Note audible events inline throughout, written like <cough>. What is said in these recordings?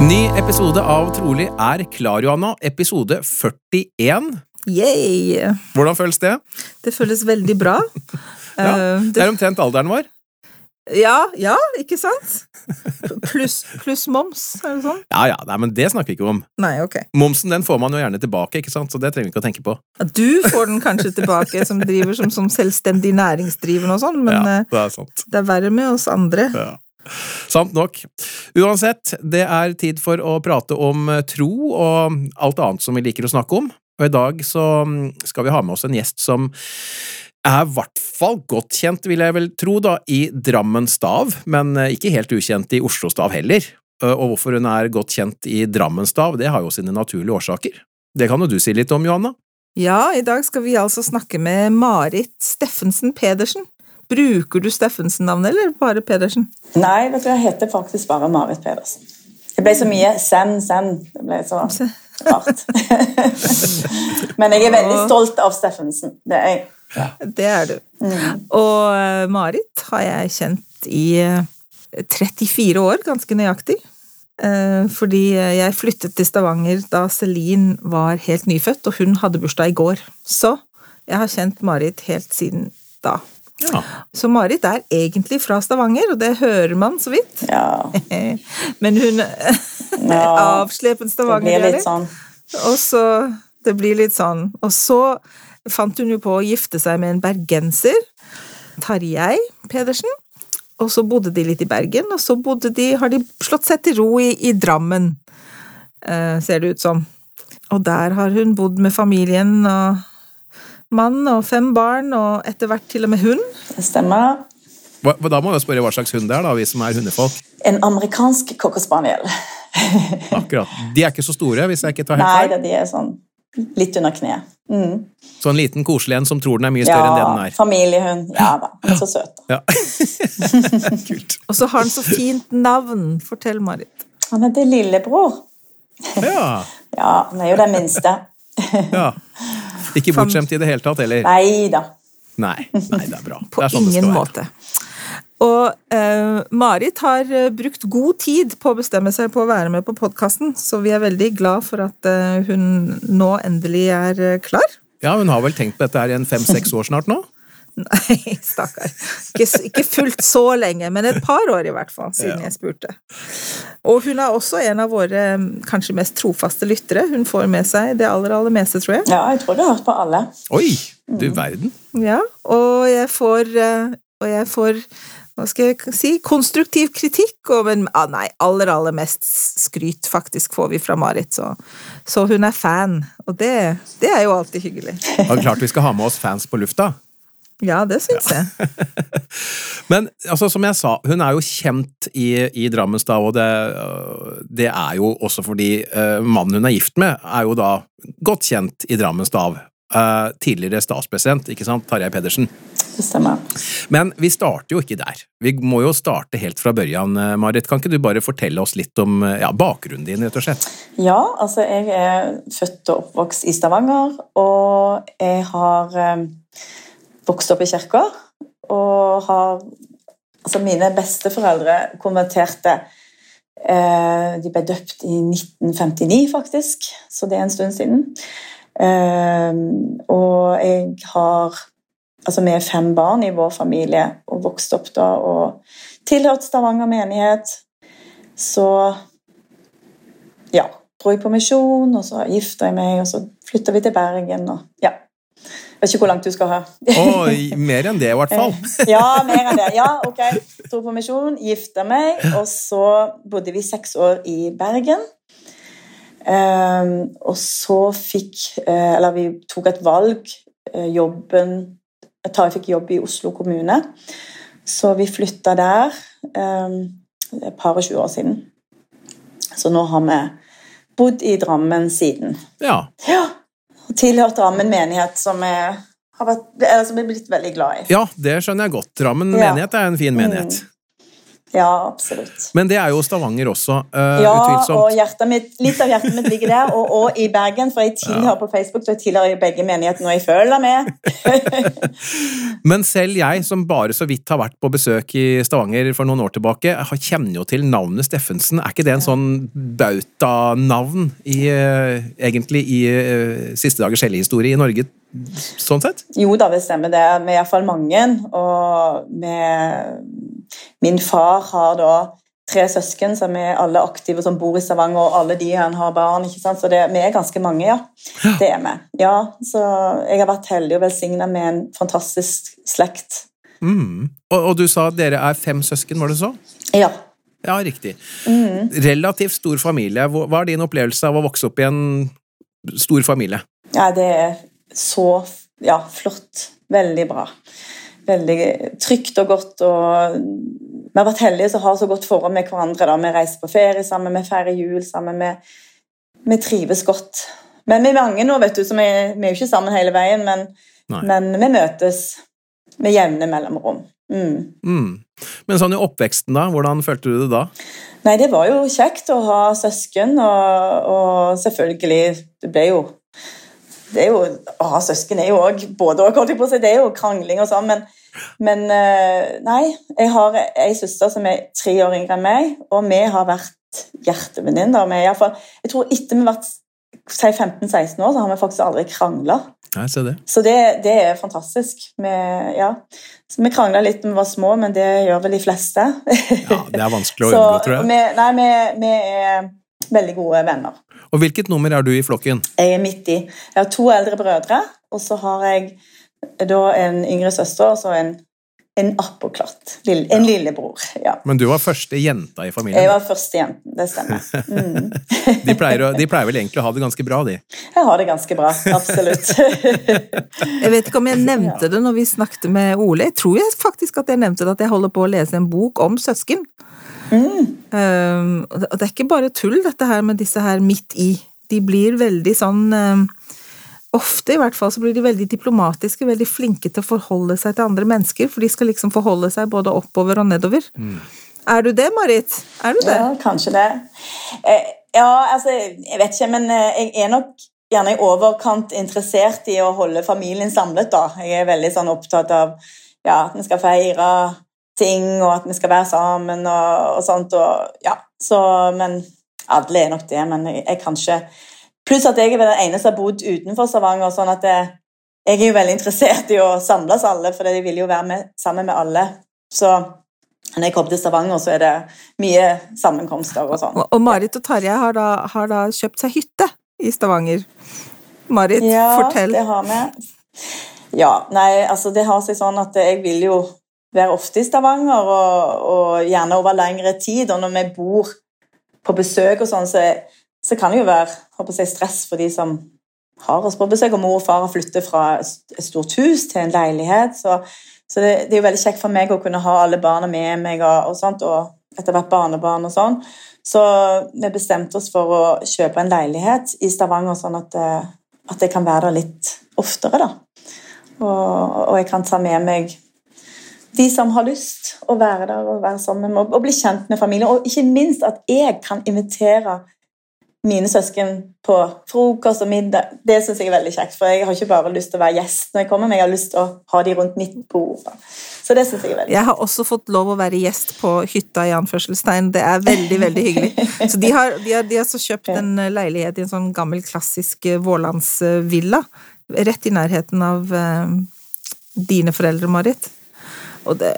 Ny episode av Trolig er klar, Johanna. Episode 41. Yay! Hvordan føles det? Det føles veldig bra. <laughs> Ja, Eh, Det er omtrent alderen vår. ja, ja, ikke sant? Pluss plus moms, er det sånn? Ja ja, nei, men det snakker vi ikke om. Nei, ok. Momsen den får man jo gjerne tilbake, ikke sant? så det trenger vi ikke å tenke på. Du får den kanskje tilbake, som driver som, som selvstendig næringsdrivende og sånn, men ja, eh, det er sant. det er verre med oss andre. Ja. Sant nok. Uansett, det er tid for å prate om tro og alt annet som vi liker å snakke om. Og i dag så skal vi ha med oss en gjest som er i hvert fall godt kjent, vil jeg vel tro, da, i Drammen Stav, men ikke helt ukjent i Oslo Stav heller. Og hvorfor hun er godt kjent i Drammen Stav, det har jo sine naturlige årsaker. Det kan jo du si litt om, Johanna? Ja, i dag skal vi altså snakke med Marit Steffensen Pedersen. Bruker du Steffensen-navnet, eller bare Pedersen? Nei, vet du, jeg heter faktisk bare Marit Pedersen. Det ble så mye Sen, Sen. Det ble så rart. <laughs> Men jeg er veldig stolt av Steffensen. Det er jeg. Det er du. Og eh, Marit har jeg kjent i eh, 34 år, ganske nøyaktig. Eh, Fordi jeg flyttet til Stavanger da Celine var helt nyfødt, og hun hadde bursdag i går. Så jeg har kjent Marit helt siden da. Ja. Så Marit er egentlig fra Stavanger, og det hører man så vidt. Ja, <laughs> Men hun Ja, <laughs> Avslepen det Stavanger, blir litt sånn. Og så Det blir litt sånn. Og så fant hun jo på å gifte seg med en bergenser, Tarjei Pedersen. Og så bodde de litt i Bergen, og så bodde de, har de slått seg til ro i, i Drammen, eh, ser det ut som. Og der har hun bodd med familien og mann og fem barn, og etter hvert til og med hund. Det stemmer. Hva- Da må vi spørre hva slags hund det er, da, vi som er hundefolk. En amerikansk cocker spaniel. <laughs> Akkurat. De er ikke så store, hvis jeg ikke tar helt Nei, feil. da, de er sånn litt under kneet. Mm. Så en liten koselig en som tror den er mye større enn det den Ja, er. familiehund. Ja da, <laughs> så søt. Ja. <laughs> Kult. Og så har han så fint navn. Fortell, Marit. Han heter Lillebror. Ja. Ja, han er jo den minste. ja. Ikke bortskjemt i det hele tatt heller. Nei da. Nei, nei, det er bra. <laughs> På det er sånn det ingen skal være. måte. Og eh, Marit har eh, brukt god tid på å bestemme seg på å være med på podkasten, så vi er veldig glad for at eh, hun nå endelig er eh, klar. Ja, Hun har vel tenkt på dette her i en fem-seks år snart nå? <laughs> Nei, stakkar. Ikke, ikke fullt så lenge, men et par år i hvert fall, siden Ja. jeg spurte. Og hun er også en av våre eh, kanskje mest trofaste lyttere. Hun får med seg det aller, aller meste, tror jeg. Ja, jeg tror du har hørt på alle. Oi! Mm. Du verden. Ja, og jeg får, eh, og jeg får hva skal jeg si, konstruktiv kritikk, og, men ah, nei, aller, aller mest skryt faktisk får vi fra Marit, så, så hun er fan, og det, det er jo alltid hyggelig. Det er klart vi skal ha med oss fans på lufta. Ja, det syns jeg. <laughs> Men altså, som jeg sa, hun er jo kjent i, i Drammensstad, og det, øh, det er jo også fordi uh, mannen hun er gift med, er jo da godt kjent i Drammensstav. Uh, tidligere statspresident, ikke sant, Tarjei Pedersen. Det stemmer. Men vi starter jo ikke der. Vi må jo starte helt fra børjan, Marit. Kan ikke du bare fortelle oss litt om ja, bakgrunnen din, rett og slett? Ja, altså jeg er født og oppvokst i Stavanger, og jeg har eh, vokst opp i kirka, og har Altså mine besteforeldre konverterte eh, De ble døpt i 1959, faktisk, så det er en stund siden. Eh, og jeg har Altså vi er fem barn i vår familie, og vokst opp da og tilhørt Stavanger menighet. Så ja, dro jeg på misjon, og så gifta jeg meg, og så flytta vi til Bergen. og ja. Vet ikke hvor langt du skal ha. Oi, mer enn det, i hvert fall. <laughs> ja, mer enn det. Ja, ok. Dro på misjon, gifta meg, og så bodde vi seks år i Bergen. Um, og så fikk uh, Eller vi tok et valg. Uh, jobben Tarjei fikk jobb i Oslo kommune, så vi flytta der um, et par og tjue år siden. Så nå har vi bodd i Drammen siden. Ja. ja og tilhørt Drammen menighet, som jeg har vært, som er blitt veldig glad i. Ja, det skjønner jeg godt. Drammen Ja. menighet er en fin menighet. Mm. Ja, absolutt. Men det er jo Stavanger også, uh, Ja, utvilsomt. og mitt, litt av hjertet mitt ligger der, og, og i Bergen, for jeg <laughs> tilhører på Facebook, så jeg tilhører begge menighetene, og jeg føler med. <laughs> Men selv jeg, som bare så vidt har vært på besøk i Stavanger for noen år tilbake, har- kjenner jo til navnet Steffensen. Er ikke det en sånn bautanavn i, eh, egentlig i uh, siste dagers hellighistorie i Norge, sånn sett? Jo da, det stemmer det. Vi er iallfall mange. Og med min far har da tre søsken som er alle aktive, som bor i Stavanger, og alle de han har barn. ikke sant? Så det, vi er ganske mange, ja. Det er vi. Ja, så jeg har vært heldig og velsigna med en fantastisk slekt. Mm. Og, og du sa at dere er fem søsken, var det så? Ja. Ja, riktig. Mm. Relativt stor familie. Hva er din opplevelse av å vokse opp i en stor familie? ja, det er så ja, flott. Veldig bra. Veldig trygt og godt. og Vi har vært heldige som har så godt forhold med hverandre. da. Vi reiser på ferie sammen, vi feirer jul sammen. Vi, vi trives godt. Men vi er mange nå, vet du, så vi, vi er jo ikke sammen hele veien, men, men vi møtes med jevne mellomrom. Mm. Mm. Men sånn i oppveksten, da? Hvordan følte du det da? Nei, det var jo kjekt å ha søsken, og, og selvfølgelig Det ble jo det er jo, Å ha søsken er jo òg både og, holdt jeg på å si. Det er jo krangling og sånn, men, men eh, Nei, jeg har ei søster som er tre år yngre enn meg, og vi har vært hjertevenninner. Er Jeg tror etter vi har vært 15-16 år, så har vi faktisk aldri krangla. Se det. Så det, det er fantastisk. Vi, ja. vi krangla litt da vi var små, men det gjør vel de fleste. Ja, det er vanskelig å <laughs> unngå, tror jeg. Vi, nei, vi, vi er veldig gode venner. Og hvilket nummer er du i flokken? Jeg er midt i. Jeg har to eldre brødre, og så har jeg da en yngre søster og så en, en appåklatt. Lille, en lillebror. Ja. Men du var første jenta i familien? Jeg var første jenten, det stemmer. Mm. <laughs> De pleier, å, de pleier vel egentlig å ha det ganske bra, de. Jeg har det ganske bra, absolutt. <laughs> Jeg vet ikke om jeg nevnte det når vi snakket med Ole. Jeg tror jeg faktisk at jeg nevnte det, at jeg holder på å lese en bok om søsken. Um, og det er ikke bare tull, dette her med disse her midt i. De blir veldig sånn um, Ofte i hvert fall så blir de veldig diplomatiske, veldig flinke til å forholde seg til andre mennesker, for de skal liksom forholde seg både oppover og nedover. Er du det, Marit? Er du det? Ja, kanskje det. Eh, Ja, altså, jeg vet ikke, men eh, jeg er nok gjerne i overkant interessert i å holde familien samlet, da. Jeg er veldig sånn opptatt av ja, at vi skal feire ting, og at vi skal være sammen og, og sånt, og ja. Så, men alle er nok det, men jeg, jeg kan ikke Pluss at jeg er den eneste som har bodd utenfor Stavanger, sånn at jeg, jeg er jo veldig interessert i å samles alle, for jeg vil jo være med, sammen med alle. Så når jeg kommer til Stavanger, så er det mye sammenkomster og sånn. Og og Marit og Tarjei har, har da kjøpt seg hytte i Stavanger. Marit, Ja, fortell. det har vi. Ja, nei, altså det har seg sånn at jeg vil jo være ofte i Stavanger, og, og gjerne over lengre tid. Og når vi bor på besøk og sånn, så, så kan det jo være jeg, stress for de som har oss på besøk. Og mor og far har flyttet fra et stort hus til en leilighet. Så, så det, det er jo veldig kjekt for meg å kunne ha alle barna med meg, og, og, sånt, og etter hvert barnebarn og sånn. Så vi bestemte oss for å kjøpe en leilighet i Stavanger, sånn at, eh, at jeg kan være der litt oftere. da. Og, og jeg kan ta med meg de som har lyst å være der og være sammen med og bli kjent med familien. Og ikke minst at jeg kan invitere mine søsken på frokost og middag. Det syns jeg er veldig kjekt, for jeg har ikke bare lyst til å være gjest når jeg kommer, men jeg har lyst til å ha de rundt mitt bord. Så det syns jeg er veldig Jeg har også fått lov å være gjest på hytta i anførselstegn. Det er veldig, veldig hyggelig. Så de har, de har, de har så kjøpt en leilighet i en sånn gammel, klassisk eh, vårlandsvilla. Rett i nærheten av eh, dine foreldre, Marit. Og det,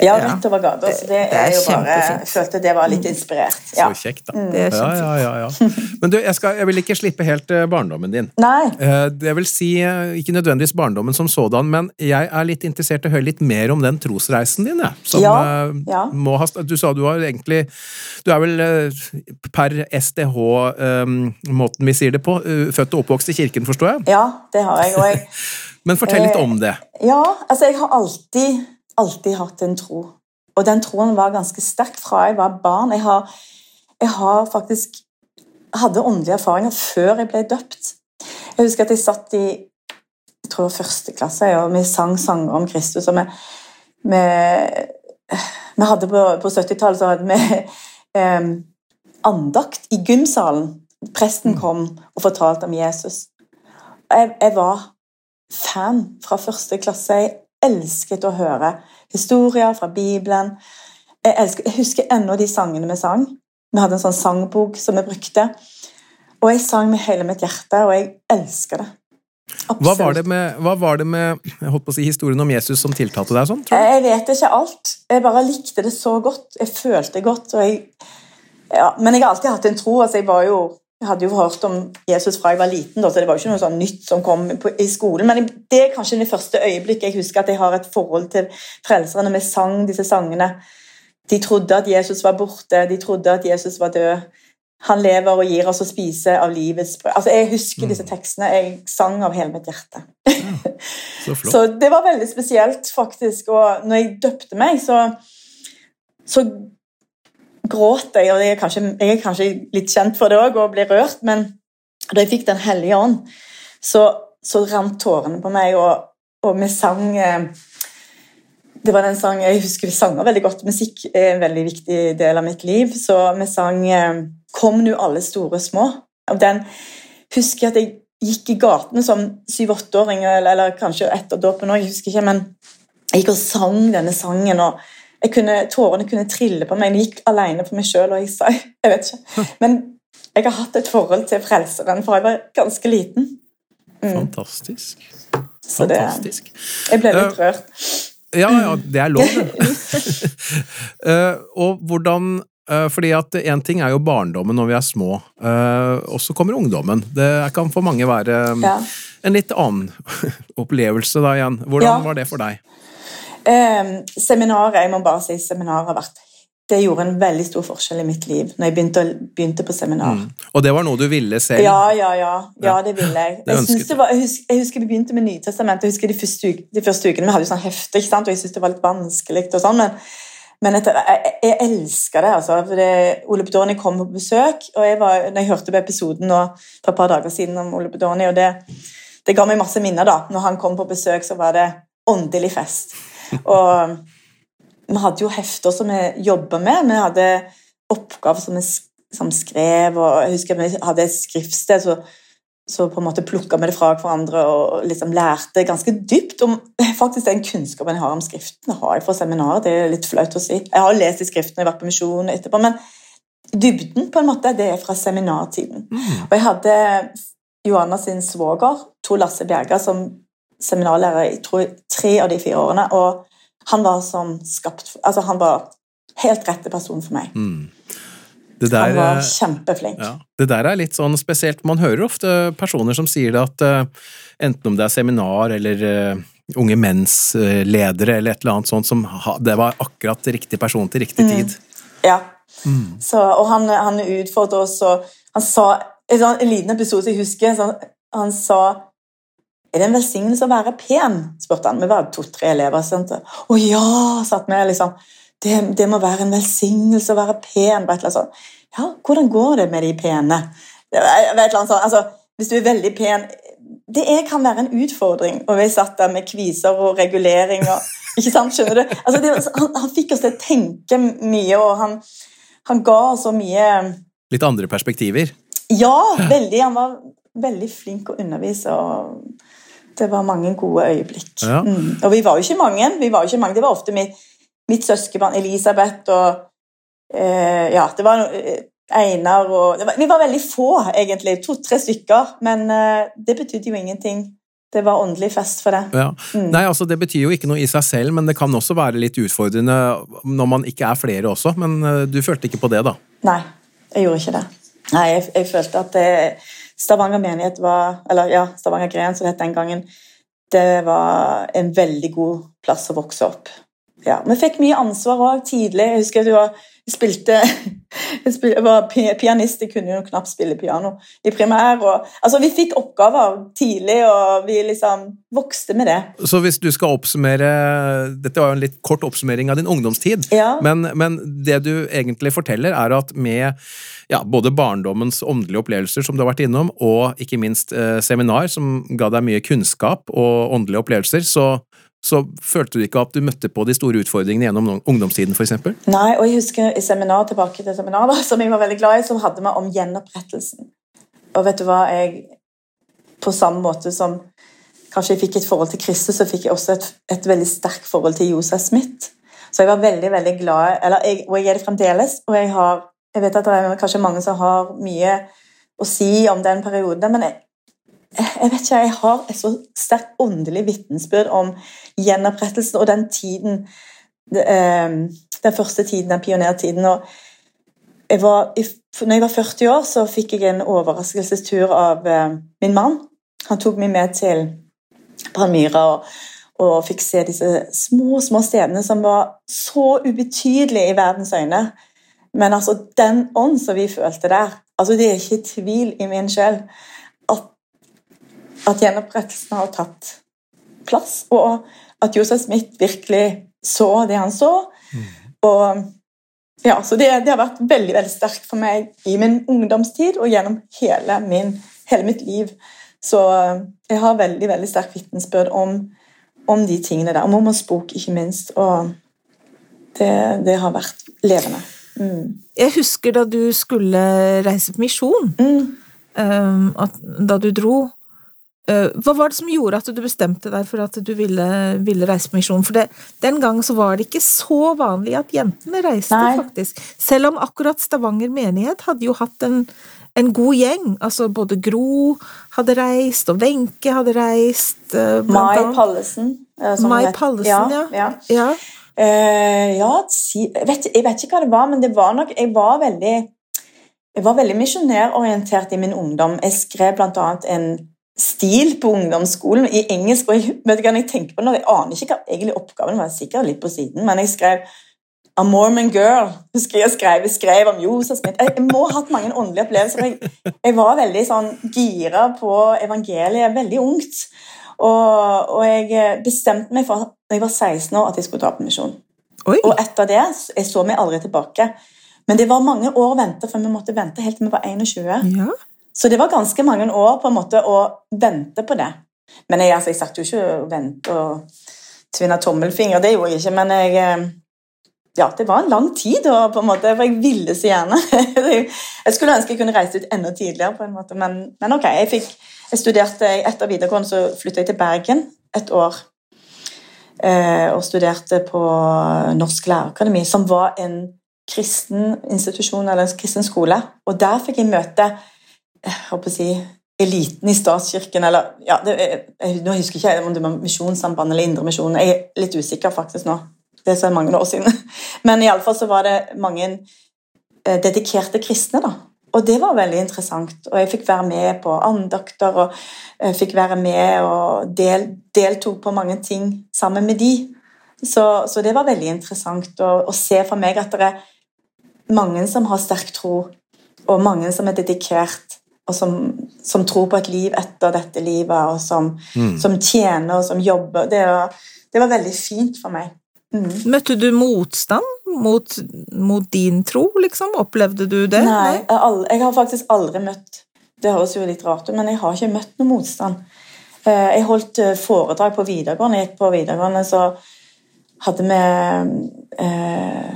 Ja, rett over gata. Så det, Det- er jo bare. Jeg følte det var litt inspirert. Ja. Så kjekt, da. Det er Ja, ja, ja, ja. <laughs> Men du, jeg, skal, jeg vil ikke slippe helt eh, barndommen din. Nei. Eh, Det vil si, eh, ikke nødvendigvis barndommen som sådan, men jeg er litt interessert i å høre litt mer om den trosreisen din, jeg. Som Ja, ja. må ha Du sa du har egentlig Du er vel per SDH, eh, måten vi sier det på, født og oppvokst i kirken, forstår jeg? Ja, det har jeg. Og jeg <laughs> Men fortell litt om det. Ja, altså jeg har alltid, alltid hatt en tro. Og den troen var ganske sterk fra jeg var barn. Jeg har, jeg har faktisk hadde åndelige erfaringer før jeg ble døpt. Jeg husker at jeg satt i jeg tror første klasse, og vi sang sanger om Kristus. og vi, vi, vi hadde På, på 70-tallet så hadde vi eh, andakt i gymsalen. Presten kom og fortalte om Jesus. Jeg, jeg var fan fra første klasse. Jeg elsket å høre historier fra Bibelen. Jeg, elsket, jeg husker ennå de sangene vi sang. Vi hadde en sånn sangbok som vi brukte. Og jeg sang med hele mitt hjerte, og jeg elsker det. Hva var det med, var det med si, historien om Jesus som tiltalte deg sånn? Jeg vet ikke alt. Jeg bare likte det så godt. Jeg følte godt. Og jeg, ja, men jeg har alltid hatt en tro. altså jeg var jo jeg hadde jo hørt om Jesus fra jeg var liten, så det var jo ikke noe sånn nytt som kom i skolen. Men det er kanskje det første øyeblikket jeg husker at jeg har et forhold til frelserne vi sang disse sangene. De trodde at Jesus var borte, de trodde at Jesus var død. Han lever og gir oss å spise av livets brød. Altså, Jeg husker disse tekstene. Jeg sang av hele mitt hjerte. Så. <laughs> Så det var veldig spesielt, faktisk. Og når jeg døpte meg, så, så gråt jeg, og jeg er, kanskje, jeg er kanskje litt kjent for det òg, og blir rørt, men da jeg fikk Den hellige ånd, så, så rant tårene på meg, og, og vi sang eh, Det var den sang Jeg husker vi sanger veldig godt. Musikk er en veldig viktig del av mitt liv, så vi sang eh, Kom nu alle store små. Og den husker jeg at jeg gikk i gatene som syv-åtteåring, eller, eller kanskje etter dåpen òg, jeg husker ikke, men jeg gikk og sang denne sangen, og kunne, tårene kunne trille på meg. Jeg gikk alene for meg sjøl, og jeg sa <laughs> Jeg vet ikke. Men jeg har hatt et forhold til Frelseren fra jeg var ganske liten. Fantastisk. Så det, Fantastisk. jeg ble litt rørt. Ja, ja, det er lov, det. <laughs> <laughs> Eh, og hvordan eh, fordi at én ting er jo barndommen når vi er små, eh, og så kommer ungdommen. Det kan for mange være Ja. en litt annen opplevelse da igjen. Hvordan Ja. var det for deg? Eh, seminaret, jeg må bare si seminaret har vært Det gjorde en veldig stor forskjell i mitt liv når jeg begynte, begynte på seminar. Og det var noe du ville selv? Ja, ja, ja. Ja, det ville jeg. Det Jeg, det var, jeg, husker, jeg husker vi begynte med Nytestamentet. Jeg husker de første, uke- de første ukene vi hadde jo sånn hefte, ikke sant? og jeg syntes det var litt vanskelig. og sånn, Men, men etter, jeg, jeg elsker det. altså, for det, Ole Bedoni kom på besøk, og jeg var, når jeg hørte på episoden nå, for et par dager siden om Ole Bedoni, og det, det ga meg masse minner. da. Når han kom på besøk, så var det åndelig fest. Og vi hadde jo hefter som vi jobba med. Vi hadde oppgaver som vi som skrev, og jeg husker vi hadde et skriftsted, så, så på en måte plukka vi det fra hverandre og liksom lærte ganske dypt om <laughs> faktisk den kunnskapen jeg har om Skriften. Det har jeg fra seminaret, det er litt flaut å si. Jeg har lest i Skriften, har vært på misjon etterpå, men dybden på en måte, det er fra seminartiden. Og jeg hadde Joanna sin svoger, Tor Lasse Bjerga, som seminarlærer i tror tre av de fire årene. og han var som skapt Altså, han var helt rette person for meg. Mm. Det der, Han var eh, kjempeflink. ja, det der er litt sånn spesielt. Man hører ofte personer som sier det at eh, enten om det er seminar eller eh, unge menns ledere eller et eller annet sånt, som det var akkurat riktig person til riktig tid. Ja. Så, og han, han utfordret oss, og han sa En, sånn, liten episode jeg husker, sånn, han sa er det en velsignelse å være pen? spurte han. Vi var to-tre elever. Sant? Å ja, satt vi liksom. Det, det må være en velsignelse å være pen. Bare et eller annet sånt. Ja, hvordan går det med de pene? Det var et eller annet sånt. Altså, hvis du er veldig pen Det kan være en utfordring. Og vi satt der med kviser og regulering og Ikke sant, skjønner du? Altså, det, han, han fikk oss til å tenke mye, og han, han ga oss så mye Litt andre perspektiver. Ja, veldig. Han var veldig flink å undervise. og Det var mange gode øyeblikk. Ja. Mm. Og vi var jo ikke mange. vi var jo ikke mange. Det var ofte mitt, mitt søskenbarn Elisabeth og eh, Ja, det var eh, Einar og var, Vi var veldig få, egentlig. To-tre stykker. Men eh, det betydde jo ingenting Det var åndelig fest for det. Ja. Nei, altså Det betyr jo ikke noe i seg selv, men det kan også være litt utfordrende når man ikke er flere også. Men eh, du følte ikke på det, da? Nei, jeg gjorde ikke det. Nei, jeg, jeg følte at det, Stavanger menighet var Eller ja, Stavanger gren, som det het den gangen. Det var en veldig god plass å vokse opp. Ja, Vi fikk mye ansvar òg tidlig. Jeg husker at du var <laughs> jeg spilte, jeg spilte jeg var pianist, jeg kunne jo knapt spille piano i primær. Og, altså, vi fikk oppgaver tidlig, og vi liksom vokste med det. Så hvis du skal oppsummere Dette var jo en litt kort oppsummering av din ungdomstid, Ja. men, men det du egentlig forteller, er at med ja, både barndommens åndelige opplevelser, som du har vært innom, og ikke minst eh, seminar, som ga deg mye kunnskap og åndelige opplevelser, så så følte du ikke at du møtte på de store utfordringene gjennom ungdomstiden, f.eks.? Nei, og jeg husker i seminar tilbake til seminar da, <laughs> som jeg var veldig glad i, så hadde vi om gjenopprettelsen. Og vet du hva, jeg På samme måte som kanskje jeg fikk et forhold til Kristus, så fikk jeg også et, et veldig sterkt forhold til Josef Smith. Så jeg var veldig, veldig glad eller jeg, Og jeg er det fremdeles. Og jeg har Jeg vet at det er kanskje mange som har mye å si om den perioden, men jeg, jeg vet ikke, jeg har et så sterkt åndelig vitnesbyrd om gjenopprettelsen og den tiden eh, Den første tiden, den pionertiden. og jeg var, når jeg var 40 år, så fikk jeg en overraskelsestur av eh, min mann. Han tok meg med til Palmyra og, og fikk se disse små små stedene som var så ubetydelige i verdens øyne. Men altså, den ånd som vi følte der altså Det er ikke tvil i min sjel at gjenopprettelsen har tatt plass, og at Josef Smith virkelig så det han så. Og ja, så det, det, har vært veldig veldig sterkt for meg i min ungdomstid og gjennom hele, min, hele mitt liv. Så eh, jeg har veldig veldig sterk vitnesbyrd om, om, de tingene der. Om mormors bok, ikke minst. Og det, det har vært levende. Mm. Jeg husker da du skulle reise på misjon, Mm. um, at, da du dro. Uh, hva var det som gjorde at du bestemte deg for at du ville, ville reise på misjon? For det, den gang så var det ikke så vanlig at jentene reiste, Nei. faktisk. Selv om akkurat Stavanger menighet hadde jo hatt en, en god gjeng. Altså både Gro hadde reist, og Wenche hadde reist. uh, Mai. Pallesen. eh, Mai. Pallesen, ja. ja. Ja. Uh, ja jeg, vet, jeg vet ikke hva det var, men det var nok Jeg var veldig jeg var veldig misjonærorientert i min ungdom. Jeg skrev blant annet en stil på ungdomsskolen i engelsk. og jeg, vet ikke jeg tenker på nå, jeg aner ikke hva egentlig oppgaven var, sikkert litt på siden, men jeg skrev A Mormon Girl. Husker jeg skrev, skrev om Josef Smith. Jeg, jeg må ha hatt mange åndelige opplevelser. Jeg, jeg var veldig sånn gira på evangeliet veldig ungt. Og, og jeg bestemte meg for da jeg var 16 år at jeg skulle ta på misjon. Oi! Og etter det jeg så meg aldri tilbake. Men det var mange år å vente, for vi måtte vente helt til vi var 21. Ja. Så det var ganske mange år på en måte å vente på det. Men jeg, altså, jeg satt jo ikke og ventet og tvinna tommelfinger, det gjorde jeg ikke. Men jeg eh, Ja, det var en lang tid, og på en måte, for jeg ville så gjerne. <laughs> Jeg skulle ønske jeg kunne reist ut enda tidligere, på en måte, men, men ok. Jeg, fikk, jeg studerte Etter videregående så flytta jeg til Bergen et år. eh, Og studerte på Norsk Lærerakademi, som var en kristen institusjon eller en kristen skole. Og der fikk jeg møte håper å si, eliten i statskirken, eller ja, det, jeg, Nå husker jeg ikke om det var Misjonssambandet eller Indremisjonen. Jeg er litt usikker faktisk nå. Det er så mange år siden. <laughs> Men iallfall så var det mange eh, dedikerte kristne, da. Og det var veldig interessant. Og jeg fikk være med på andakter og jeg fikk være med og del, deltok på mange ting sammen med de. Så, så det var veldig interessant å, å se for meg at det er mange som har sterk tro, og mange som er dedikert, og som, som tror på et liv etter dette livet, og som, Mm. som tjener og som jobber. Det var, det var veldig fint for meg. Mm. Møtte du motstand mot, mot din tro, liksom? Opplevde du det? Nei, jeg, har aldri, jeg har faktisk aldri møtt Det høres jo litt rart ut, men jeg har ikke møtt noe motstand. Eh, Jeg holdt eh, foredrag på videregående. Jeg gikk på videregående, så hadde vi eh,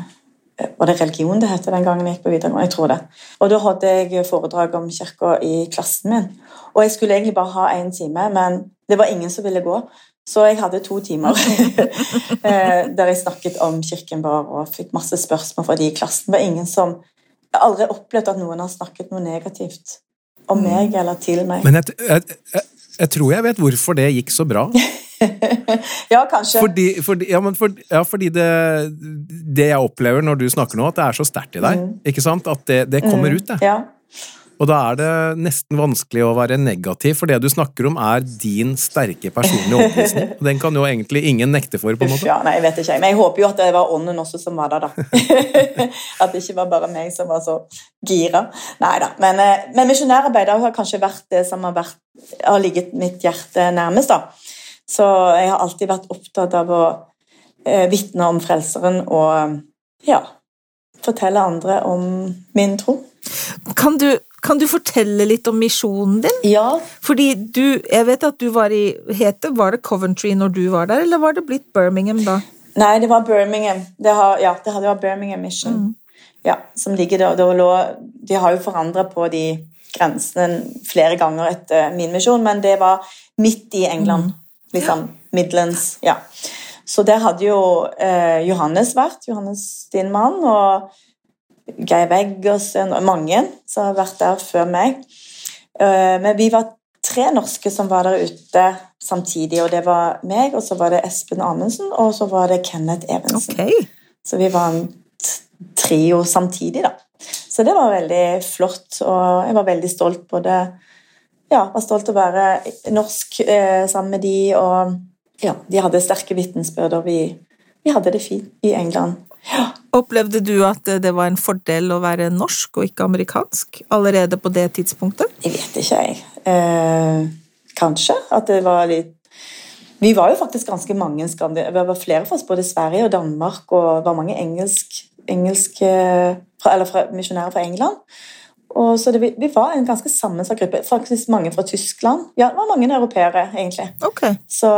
Var det religion det het den gangen jeg gikk på videregående? Jeg tror det. Og da hadde jeg foredrag om kirka i klassen min. Og jeg skulle egentlig bare ha én time, men det var ingen som ville gå. Så jeg hadde to timer <laughs> eh, der jeg snakket om kirken vår og fikk masse spørsmål fra de i klassen. Det var ingen som Jeg har aldri opplevd at noen har snakket noe negativt om meg eller til meg. Men jeg, jeg, jeg, Jeg tror jeg vet hvorfor det gikk så bra. <laughs> <laughs> Ja, kanskje. Fordi, fordi, ja, men for, ja, fordi det, det jeg opplever når du snakker nå, at det er så sterkt i deg. Ikke sant? At det, det kommer ut, det. Ja. Og da er det nesten vanskelig å være negativ, for det du snakker om er din sterke personlige overbevisning. <laughs> Den kan jo egentlig ingen nekte for, på en Uff, ja, nei, jeg vet ikke. Men jeg håper jo at det var ånden også som var der, da. <laughs> at det ikke var bare meg som var så gira. Nei da. Men, eh, men misjonærarbeidet har kanskje vært det som har, vært, har ligget mitt hjerte nærmest, da. Så jeg har alltid vært opptatt av å eh, vitne om Frelseren og ja, fortelle andre om min tro. Kan du, kan du fortelle litt om misjonen din? Ja, Fordi du, jeg vet at du var i hete, Var det Coventry når du var der, eller var det blitt Birmingham da? Nei, det var Birmingham. Det har, ja, det vært Birmingham Mission. Ja, som ligger der. der lå, de har jo forandra på de grensene flere ganger etter min misjon, men det var midt i England. Liksom Midlands. Ja. Så der hadde jo eh, Johannes vært, Johannes din mann, og Geir Weggersen og mange som har vært der før meg. Eh, men vi var tre norske som var der ute samtidig, og det var meg, og så var det Espen Amundsen, og så var det Kenneth Evensen. Okay. Så vi var en trio samtidig, da. Så det var veldig flott, og jeg var veldig stolt på det. Ja, var stolt av å være norsk eh, sammen med de, og ja, de hadde sterke vitnesbyrd, og vi, vi hadde det fint i England. Ja. Opplevde du at det var en fordel å være norsk og ikke amerikansk allerede på det tidspunktet? Jeg vet ikke, jeg. Eh, kanskje at det var litt Vi var jo faktisk ganske mange skandi- Det var flere fra oss, både Sverige og Danmark, og det var mange engelsk, engelske fra, Eller fra, misjonærer fra England. Og så det, vi, vi var en ganske sammensatt gruppe. Faktisk mange fra Tyskland. Ja, det var mange europeere, egentlig. Okay. Så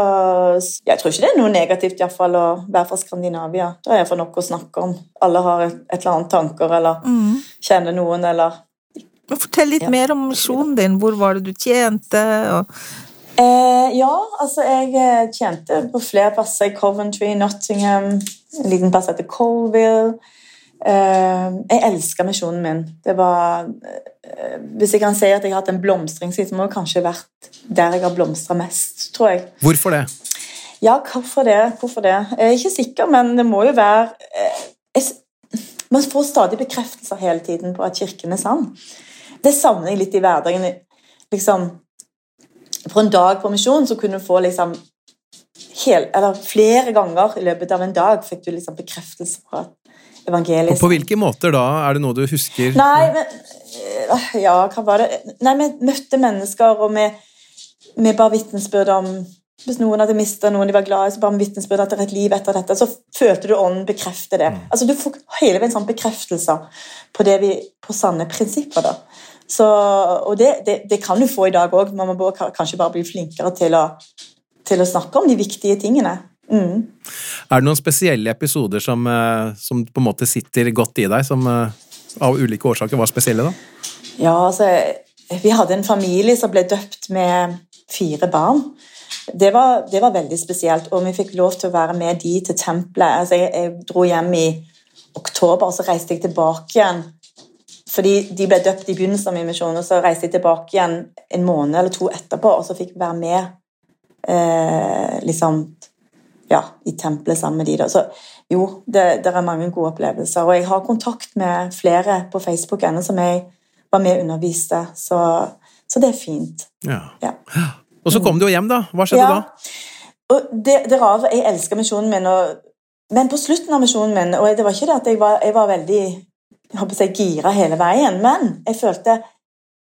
jeg tror ikke det er noe negativt i hvert fall, å være fra Skandinavia. Da er iallfall nok å snakke om. Alle har et, et eller annet tanker, eller Mm. kjenner noen, eller Men Fortell litt Ja. mer om misjonen din. Hvor var det du tjente? Og... Eh, ja, altså jeg eh, tjente på flere plasser. I Coventry, Nottingham, en liten plass heter Colville. Eh, jeg elsker misjonen min. Det var eh, Hvis jeg kan si at jeg har hatt en blomstringstid, så må det kanskje vært der jeg har blomstra mest, tror jeg. Hvorfor det? Ja, hvorfor det? Hvorfor det? Jeg er ikke sikker, men det må jo være eh, jeg, Man får stadig bekreftelser hele tiden på at Kirken er sann. Det savner jeg litt i hverdagen. Liksom, på en dag på misjon så kunne du få liksom hel, eller flere ganger i løpet av en dag fikk du liksom bekreftelse på at evangeliet Og på hvilke måter da? Er det noe du husker? Nei, men øh, Ja, hva var det Nei, vi møtte mennesker, og vi, vi bare vitnesbyrd om Hvis noen hadde mista noen de var glad i, så bare vi vitnesbyrd at det er et liv etter dette. Så følte du ånden bekrefte det. Altså, Du får hele veien sånn bekreftelser på, det vi, på sanne prinsipper. da. Så, og det, det, det kan du få i dag òg. Man må kanskje bare bli flinkere til å, til å snakke om de viktige tingene. Mm. Er det noen spesielle episoder som, eh, som på en måte sitter godt i deg, som eh, av ulike årsaker var spesielle, da? Ja, altså Vi hadde en familie som ble døpt med fire barn. Det var, det var veldig spesielt, og vi fikk lov til å være med de til tempelet. Altså, jeg, jeg dro hjem i oktober, og så reiste jeg tilbake igjen. Fordi de ble døpt i begynnelsen av min misjon, og så reiste jeg tilbake igjen en måned eller to etterpå, og så fikk vi være med eh, liksom ja, i tempelet sammen med de. Da. Så jo, det, det er mange gode opplevelser. Og jeg har kontakt med flere på Facebook ennå som jeg var med og underviste, så, så det er fint. Ja. Ja. Og så kom du jo hjem, da. Hva skjedde Ja. da? Og det, det rare, Jeg elsker misjonen min, og, men på slutten av misjonen min og Det var ikke det at jeg var, jeg var veldig jeg håper si, gira hele veien, men jeg følte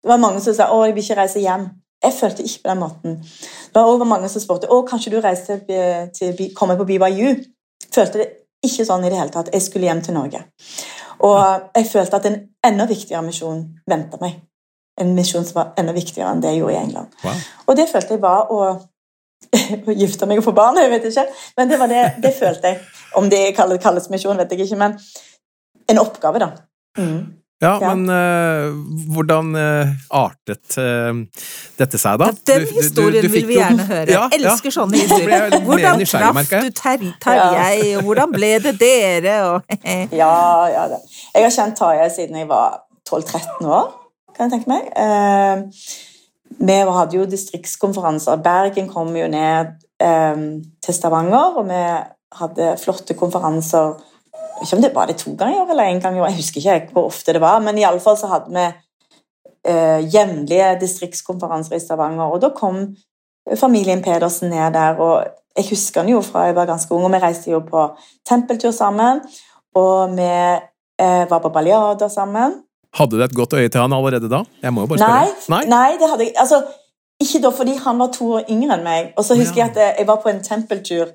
Det var mange som sa 'Å, jeg vil ikke reise hjem'. Jeg følte ikke på den måten. Det var også mange som spurte 'Å, kanskje du reiser til, til komme på BYU?' Følte det ikke sånn i det hele tatt. Jeg skulle hjem til Norge. Og jeg følte at en enda viktigere misjon venta meg. En misjon som var enda viktigere enn det jeg gjorde i England. Wow. Og det følte jeg var å, <laughs> å gifte meg og få barn. jeg vet ikke. Men det var det, det følte jeg. Om det kalles misjon, vet jeg ikke, men en oppgave, da. Mm. Ja, Ja. men uh, hvordan uh, artet uh, dette seg, da? Ja, den historien du- du- du vil vi jo- gjerne høre. Ja, Jeg elsker ja. sånne historier. Hvordan traff du Ter Tarjei, og hvordan ble det dere? Og, <laughs> Ja, ja da. Jeg har kjent Tarjei siden jeg var 12-13 år, kan jeg tenke meg. Vi hadde jo distriktskonferanser. Bergen kom jo ned til Stavanger, og vi hadde flotte konferanser. Ikke om det var det to ganger eller én gang jeg husker ikke hvor ofte det var. Men iallfall så hadde vi eh, jevnlige distriktskonferanser i Stavanger. Og da kom familien Pedersen ned der, og jeg husker han jo fra jeg var ganske ung, og vi reiste jo på tempeltur sammen. Og vi eh, var på baljader sammen. Hadde du et godt øye til han allerede da? Jeg må jo bare spørre. Nei? nei, det hadde jeg altså, Ikke da fordi han var to år yngre enn meg. Og så husker Ja. jeg at jeg- jeg var på en tempeltur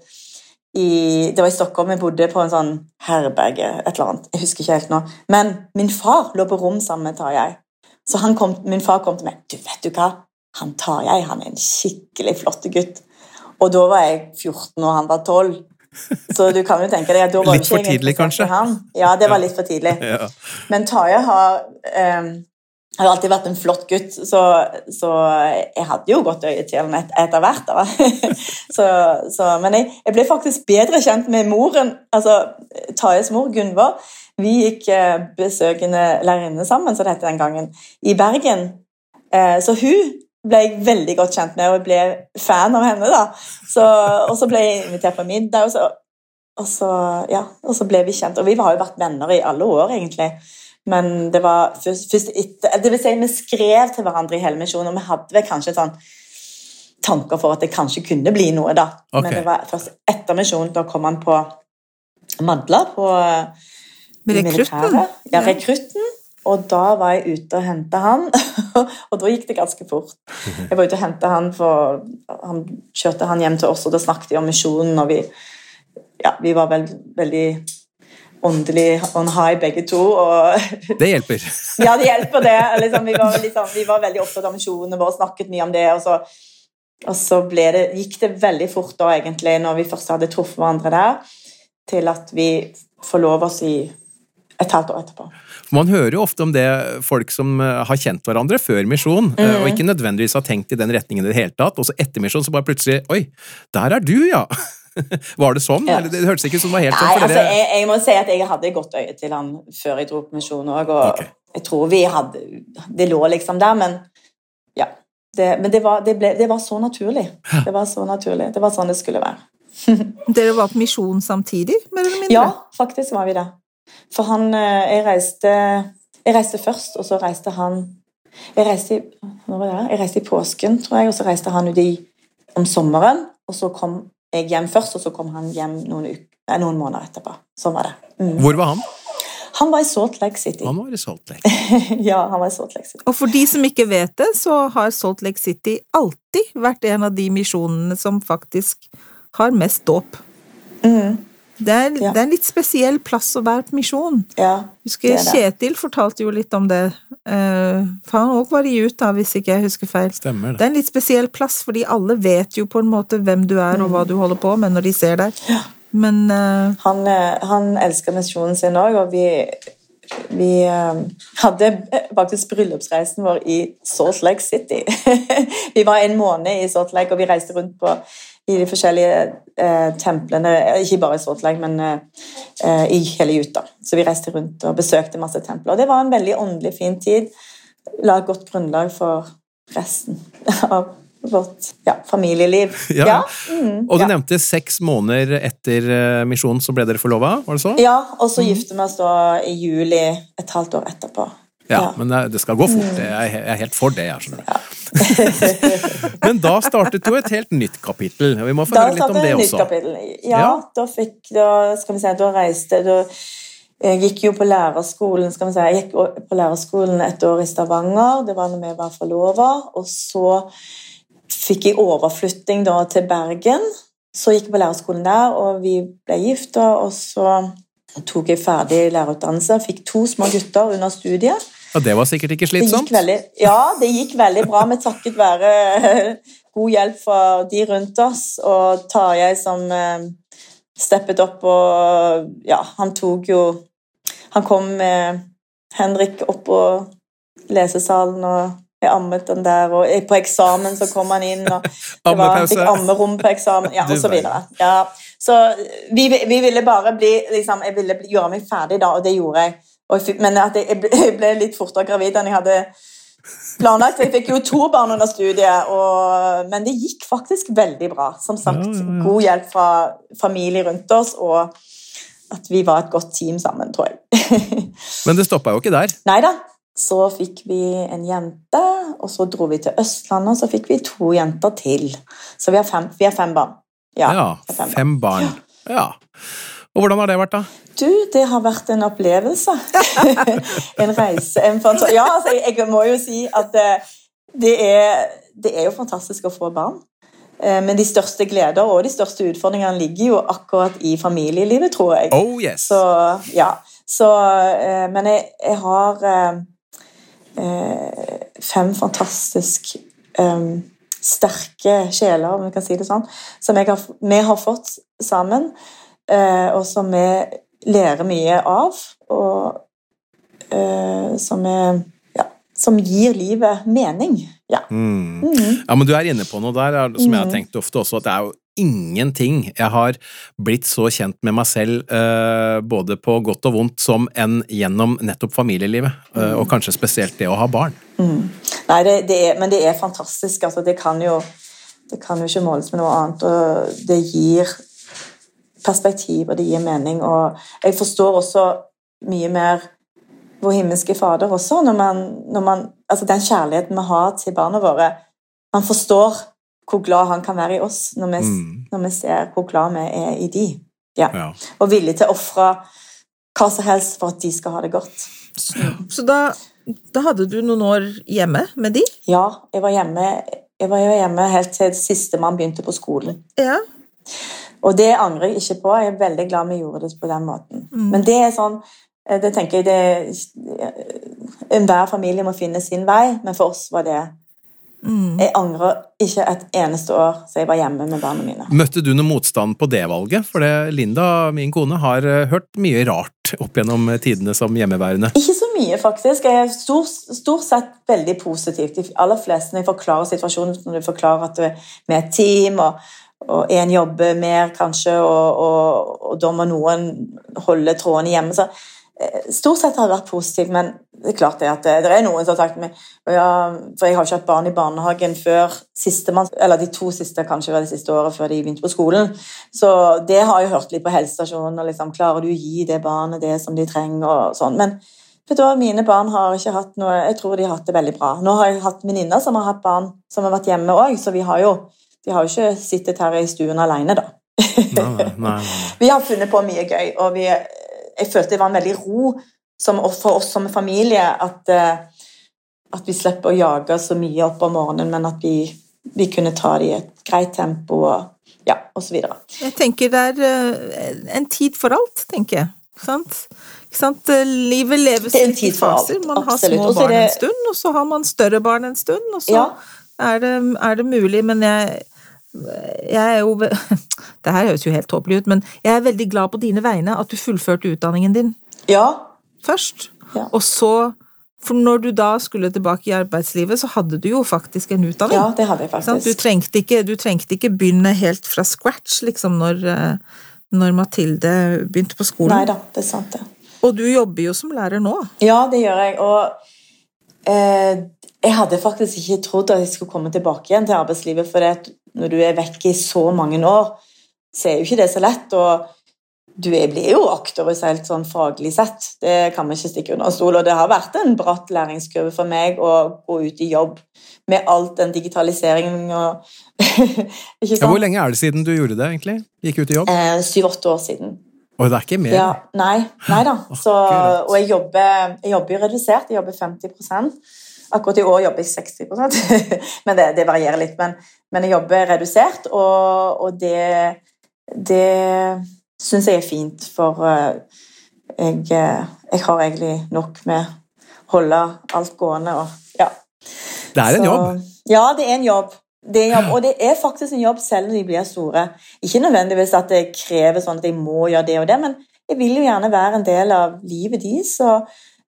i, det var i Stockholm. Jeg bodde på en sånn herberge, et eller annet. Jeg husker ikke helt nå. Men min far lå på rom sammen med Tarjei. Så han kom, min far kom til meg. Du, vet du hva? Han Tarjei han er en skikkelig flott gutt. Og da var jeg 14, og han var 12. Så du kan jo tenke deg at da var Litt for tidlig, kanskje? Han. Ja, det var litt for tidlig. Men Tarjei har, eh, har alltid vært en flott gutt, så, så jeg hadde jo godt øye til ham et, etter hvert. <laughs> så, så, men jeg, jeg ble faktisk bedre kjent med moren, altså Tajes mor, Gunvor. Vi gikk eh, besøkende lærerinne sammen, som det het den gangen, i Bergen. Eh, så hun ble jeg veldig godt kjent med, og jeg ble fan av henne. da. Og så ble jeg invitert på middag, og så, og, ja, og så ble vi kjent. Og vi har jo vært venner i alle år, egentlig. Men det var først, først etter Det vil si, vi skrev til hverandre i hele misjonen, og vi hadde kanskje sånn tanker for at det kanskje kunne bli noe, da. Okay. Men det var først etter misjonen, da kom han på Madla, på Rekrutten. militæret. Ja, Ja. rekrutten. Og da var jeg ute og henta han, <laughs> og da gikk det ganske fort. Jeg var ute og henta han, for han kjørte han hjem til oss, og da snakket vi om misjonen, og vi, ja, vi var vel, veldig åndelig on high begge to. og Det hjelper. <laughs> ja, det hjelper det. Liksom, vi, var liksom, vi var veldig opptatt av misjonene våre, snakket mye om det. Og så, og så det, gikk det veldig fort da, egentlig, når vi først hadde truffet hverandre der, til at vi forlova oss i et halvt år etterpå. Man hører jo ofte om det folk som eh, har kjent hverandre før misjon, eh, Mm. og ikke nødvendigvis har tenkt i den retningen i det hele tatt, og så etter misjon så bare plutselig Oi, der er du, ja! <laughs> Var det sånn? Ja. Eller det hørtes ikke ut som det var helt Nei, sånn for altså, dere. jeg, jeg må si at jeg hadde godt øye til han før jeg dro på misjon òg, og okay. jeg tror vi hadde Det lå liksom der, men ja. Det, men det var, det, ble, det var så naturlig. Det var så naturlig. Det var sånn det skulle være. <laughs> Dere var på misjon samtidig, mer eller mindre? Ja, faktisk var vi det. For han eh, Jeg reiste, jeg reiste først, og så reiste han Jeg reiste, i- var det? jeg reiste i påsken, tror jeg, og så reiste han ut i, om sommeren. Og så kom jeg hjem først, og så kom han hjem noen, uk- nei, noen måneder etterpå. Sånn var det. Mm. Hvor var han? Han var i Salt Lake City. Han var i Salt Lake. <laughs> ja, han var i Salt Lake City. Og for de som ikke vet det, så har Salt Lake City alltid vært en av de misjonene som faktisk har mest dåp. Mm. Det er, Ja. det er en litt spesiell plass å være på misjon. Ja, Husker Det er det. Kjetil fortalte jo litt om det, eh, for han òg var i UTA, hvis ikke jeg husker feil. Stemmer Det det. er en litt spesiell plass, fordi alle vet jo på en måte hvem du er og hva du holder på med når de ser deg. Men uh... han, eh, han elsker misjonen sin òg, og vi, vi uh, hadde faktisk bryllupsreisen vår i Salt Lake City. <laughs> vi var en måned i Salt Lake, og vi reiste rundt på i de forskjellige eh, templene, ikke bare i Salt Lake, men eh, eh, i hele Utah. Så vi reiste rundt og besøkte masse templer. Og det var en veldig åndelig fin tid. La et godt grunnlag for resten <laughs> av vårt ja, familieliv. <laughs> Ja. mm, Og du ja. nevnte seks måneder etter eh, misjonen så ble dere forlova, var det så? Ja, og så gifter vi oss da i juli et halvt år etterpå. Ja, Ja. men det, skal gå fort. Jeg er, jeg er helt for det, jeg skjønner du. <laughs> men da startet jo et helt nytt kapittel. og Vi må få Da høre litt om det også. Ja, Ja. da fikk da, skal vi si, da reiste da, Jeg gikk jo på lærerskolen skal vi si, jeg gikk på lærerskolen et år i Stavanger. Det var når vi var forlova. Og så fikk jeg overflytting da til Bergen. Så gikk jeg på lærerskolen der, og vi ble gifta. Og så tok jeg ferdig lærerutdannelse. Fikk to små gutter under studiet. Og det var sikkert ikke Det slitsomt? veldig, ja, det gikk veldig bra med takket være god hjelp fra de rundt oss, og Tarjei som eh, steppet opp og Ja, han tok jo Han kom med Henrik opp på lesesalen, og jeg ammet den der, og på eksamen så kom han inn, og <laughs> det var, fikk ammerom på eksamen, ja, og så videre. Ja, så vi, vi ville bare bli liksom, Jeg ville gjøre meg ferdig da, og det gjorde jeg. Men at jeg, ble- litt fortere gravid enn jeg hadde planlagt. Jeg fikk jo to barn under studiet, og, men det gikk faktisk veldig bra. Som sagt, Ja, ja, ja. god hjelp fra familie rundt oss, og at vi var et godt team sammen, tror jeg. <laughs> Men det stoppa jo ikke der. Nei da. Så fikk vi en jente, og så dro vi til Østlandet, og så fikk vi to jenter til. Så vi har fem, vi har fem barn. Ja, har fem barn. Ja. Og hvordan har det vært, da? Du, det har vært en opplevelse. <laughs> en reise. En ja, altså, jeg, jeg må jo si at eh, det er, det er jo fantastisk å få barn. Eh, Men de største gleder og de største utfordringene ligger jo akkurat i familielivet, tror jeg. Oh yes! Så, ja. Så, eh, men jeg, jeg har eh, fem fantastisk eh, sterke sjeler, om vi kan si det sånn, som har, vi har fått sammen, og som vi lærer mye av, og eh, som, er, ja, som gir livet mening. Ja. Mm. Mhm. Ja, men du er inne på noe der, er- som jeg har Mhm. tenkt ofte også, at det er jo ingenting jeg har blitt så kjent med meg selv, eh, både på godt og vondt, som enn gjennom nettopp familielivet, eh, og kanskje spesielt det å ha barn. Mm. Nei, det, det er, men det er fantastisk. Altså, det, kan jo, det kan jo ikke måles med noe annet. Og det gir perspektiv, og det gir mening. Og jeg forstår også mye mer vår himmelske Fader også, når man, når man Altså den kjærligheten vi har til barna våre. Man forstår hvor glad han kan være i oss når vi, Mm. når vi ser hvor glad vi er i de. Ja. Ja. Og villig til å ofre hva som helst for at de skal ha det godt. Så da, da hadde du noen år hjemme med de? Ja, jeg var hjemme, jeg var hjemme helt til sistemann begynte på skolen. Ja. Og det angrer jeg ikke på. Jeg er veldig glad vi gjorde det på den måten. Mm. Men det er sånn eh, det tenker jeg det, Enhver familie må finne sin vei, men for oss var det Mm. Jeg angrer ikke et eneste år så jeg var hjemme med barna mine. Møtte du noe motstand på det valget? For det, Linda, min kone, har eh, hørt mye rart opp gjennom tidene som hjemmeværende. Ikke så mye, faktisk. Jeg er stort, stort sett veldig positivt. De aller fleste når jeg forklarer situasjonen, når du forklarer at du er med et team, og, og en jobber mer kanskje, og, og, og da må noen holde trådene hjemme, så eh, Stort sett har det vært positivt, men det er klart det at det, det er noen som har sagt meg ja, For jeg har ikke hatt barn i barnehagen før sistemann, eller de to siste kanskje var det siste året før de begynte på skolen. Så det har jeg hørt litt på helsestasjonen. og liksom, Klarer du å gi det barnet det som de trenger? og sånn, Men du mine barn har ikke hatt noe Jeg tror de har hatt det veldig bra. Nå har jeg hatt venninner som har hatt barn som har vært hjemme òg, så vi har jo de har jo ikke sittet her i stuen alene, da. Nei, nei, nei. <laughs> Vi har funnet på mye gøy, og vi, jeg følte det var en veldig ro som, for oss som familie at, eh, at vi slipper å jage så mye opp om morgenen, men at vi, vi kunne ta det i et greit tempo og ja, osv. Jeg tenker det er eh, en tid for alt, tenker jeg. Sant? Ikke sant? Livet leves Det er en i faser. Man har absolutt. små barn det- en stund, og så har man større barn en stund, og så Ja. Er, det, er det mulig. Men jeg, jeg er jo <laughs> Det her høres jo helt tåpelig ut, men jeg er veldig glad på dine vegne at du fullførte utdanningen din Ja, først. Ja. Og så For når du da skulle tilbake i arbeidslivet, så hadde du jo faktisk en utdanning. ja det hadde jeg faktisk. Du, trengte ikke, du trengte ikke begynne helt fra scratch, liksom, når, eh, når Mathilde begynte på skolen. Nei da, det er sant, det. Og du jobber jo som lærer nå. Ja, det gjør jeg. Og jeg hadde faktisk ikke trodd at jeg skulle komme tilbake igjen til arbeidslivet, for når du er vekk i så mange år, så er jo ikke det så lett. og du blir jo akterutseilt sånn faglig sett, det kan vi ikke stikke under stol. Og det har vært en bratt læringskurve for meg å gå ut i jobb med alt den digitaliseringen og <laughs> Ja, hvor lenge er det siden du gjorde det, egentlig? Gikk ut i jobb? Eh, Syv-åtte år siden. Og det er ikke mer? Ja, nei, nei da. Så, og jeg jobber, jeg jobber jo redusert. Jeg jobber 50 Akkurat i år jobber jeg 60% <laughs> Men det, det varierer litt. Men, men jeg jobber redusert, og, og det, det syns jeg er fint, for eh, jeg, eh, jeg har egentlig nok med å holde alt gående og ja. Det er en Så- jobb. Ja, det er en jobb. Det er jobb. Og det er faktisk en jobb selv når de blir store. Ikke nødvendigvis at det krever sånn at jeg må gjøre det og det, men jeg vil jo gjerne være en del av livet deres. Så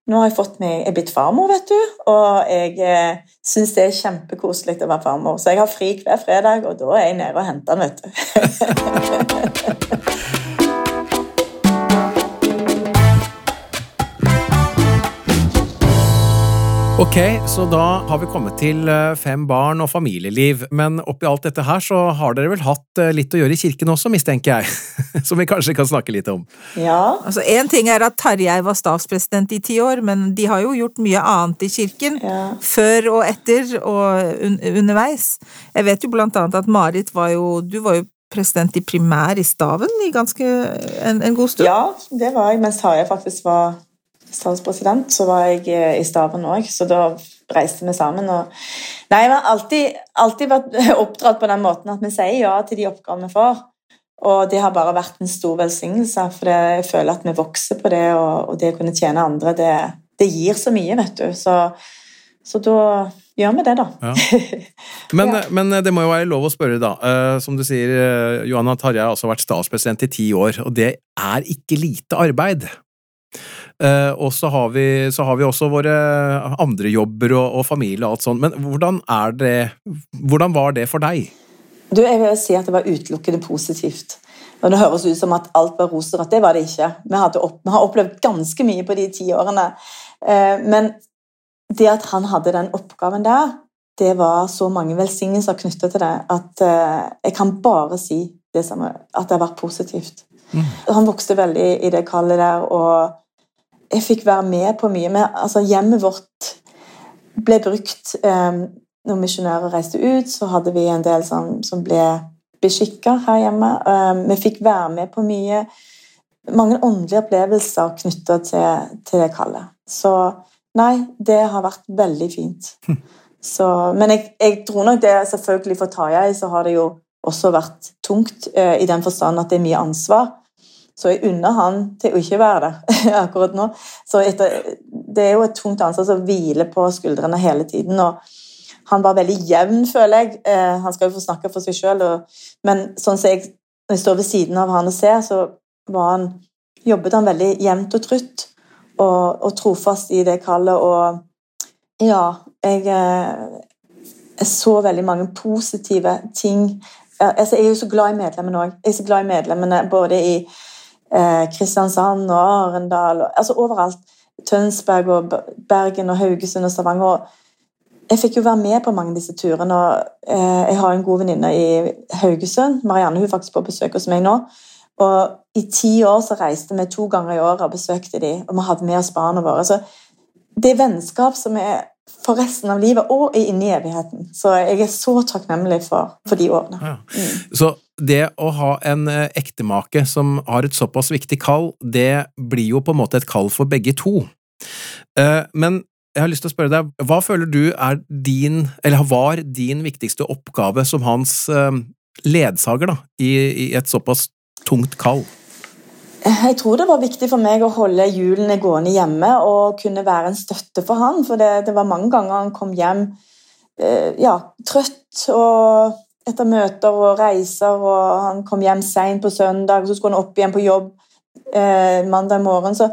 nå har jeg fått meg, jeg er blitt farmor, vet du, og jeg eh, syns det er kjempekoselig å være farmor. Så jeg har fri hver fredag, og da er jeg nede og henter den, vet du. <laughs> Ok, så da har vi kommet til eh, fem barn og familieliv, men oppi alt dette her så har dere vel hatt eh, litt å gjøre i kirken også, mistenker jeg, <laughs> som vi kanskje kan snakke litt om. Ja. Altså, Én ting er at Tarjei var stavspresident i ti år, men de har jo gjort mye annet i kirken. Ja. Før og etter og un underveis. Jeg vet jo blant annet at Marit var jo Du var jo president i primær i Staven i ganske en, en god stund. ja, det var jeg. Mens Tarjei faktisk var statspresident, så var jeg eh, i staben òg. Så da reiste vi sammen. Og... Nei, vi har alltid, alltid vært <laughs> oppdratt på den måten at vi sier ja til de oppgavene vi får. Og det har bare vært en stor velsignelse, for jeg føler at vi vokser på det, og, det å kunne tjene andre, det, det gir så mye, vet du. Så, så da gjør vi det, da. Ja. <laughs> Men, Ja. men det må jo være lov å spørre, da. Eh, som du sier, eh, Johanna Tarjei har altså vært statspresident i ti år, og det er ikke lite arbeid. Eh, og så har, vi, så har vi også våre andre jobber og, og familie og alt sånt. Men hvordan er det Hvordan var det for deg? Du, jeg vil si at det var utelukkende positivt. Og Det høres ut som at alt var rosenrødt. Det var det ikke. Vi, opp, vi har opplevd ganske mye på de ti årene. Eh, men det at han hadde den oppgaven der, det var så mange velsignelser knyttet til det at eh, jeg kan bare si det samme, at det har vært positivt. Mm. Han vokste veldig i det kallet der, og jeg fikk være med på mye. Men, altså, hjemmet vårt ble brukt eh, når misjonærer reiste ut, så hadde vi en del som, som ble beskikka her hjemme. Eh, vi fikk være med på mye. Mange åndelige opplevelser knytta til, til det kallet. Så nei, det har vært veldig fint. Så, men jeg, jeg tror nok det selvfølgelig for Tarjei så har det jo også vært tungt, eh, i den forstand at det er mye ansvar. Så jeg unner han til å ikke være det <laughs> akkurat nå. Så etter, det er jo et tungt ansvar som hviler på skuldrene hele tiden. og han var veldig jevn, føler jeg. Eh, han skal jo få snakke for seg sjøl, men sånn som jeg, når jeg står ved siden av han og ser, så var han, jobbet han veldig jevnt og trutt og, og trofast i det kallet. Og ja, jeg, eh, jeg så veldig mange positive ting. Altså, jeg er jo så glad i medlemmene òg. Jeg er så glad i medlemmene både i Kristiansand og Arendal og altså overalt. Tønsberg og Bergen og Haugesund og Stavanger. jeg fikk jo være med på mange av disse turene. og eh, Jeg har en god venninne i Haugesund. Marianne hun er faktisk på besøk hos meg nå. Og I ti år så reiste vi to ganger i året og besøkte de, og vi hadde med oss barna våre. Så Det vennskap som er for resten av livet og inn i evigheten. Så jeg er så takknemlig for, for de årene. Ja. Så det å ha en eh, ektemake som har et såpass viktig kall, det blir jo på en måte et kall for begge to. Eh, Men jeg har lyst til å spørre deg, hva føler du er din, eller var din viktigste oppgave som hans eh, ledsager da, i, i et såpass tungt kall? Jeg tror det var viktig for meg å holde hjulene gående hjemme og kunne være en støtte for han, for det, det var mange ganger han kom hjem eh, ja, trøtt og etter møter og reiser, og han kom hjem seint på søndag, så skulle han opp igjen på jobb eh, mandag morgen. Så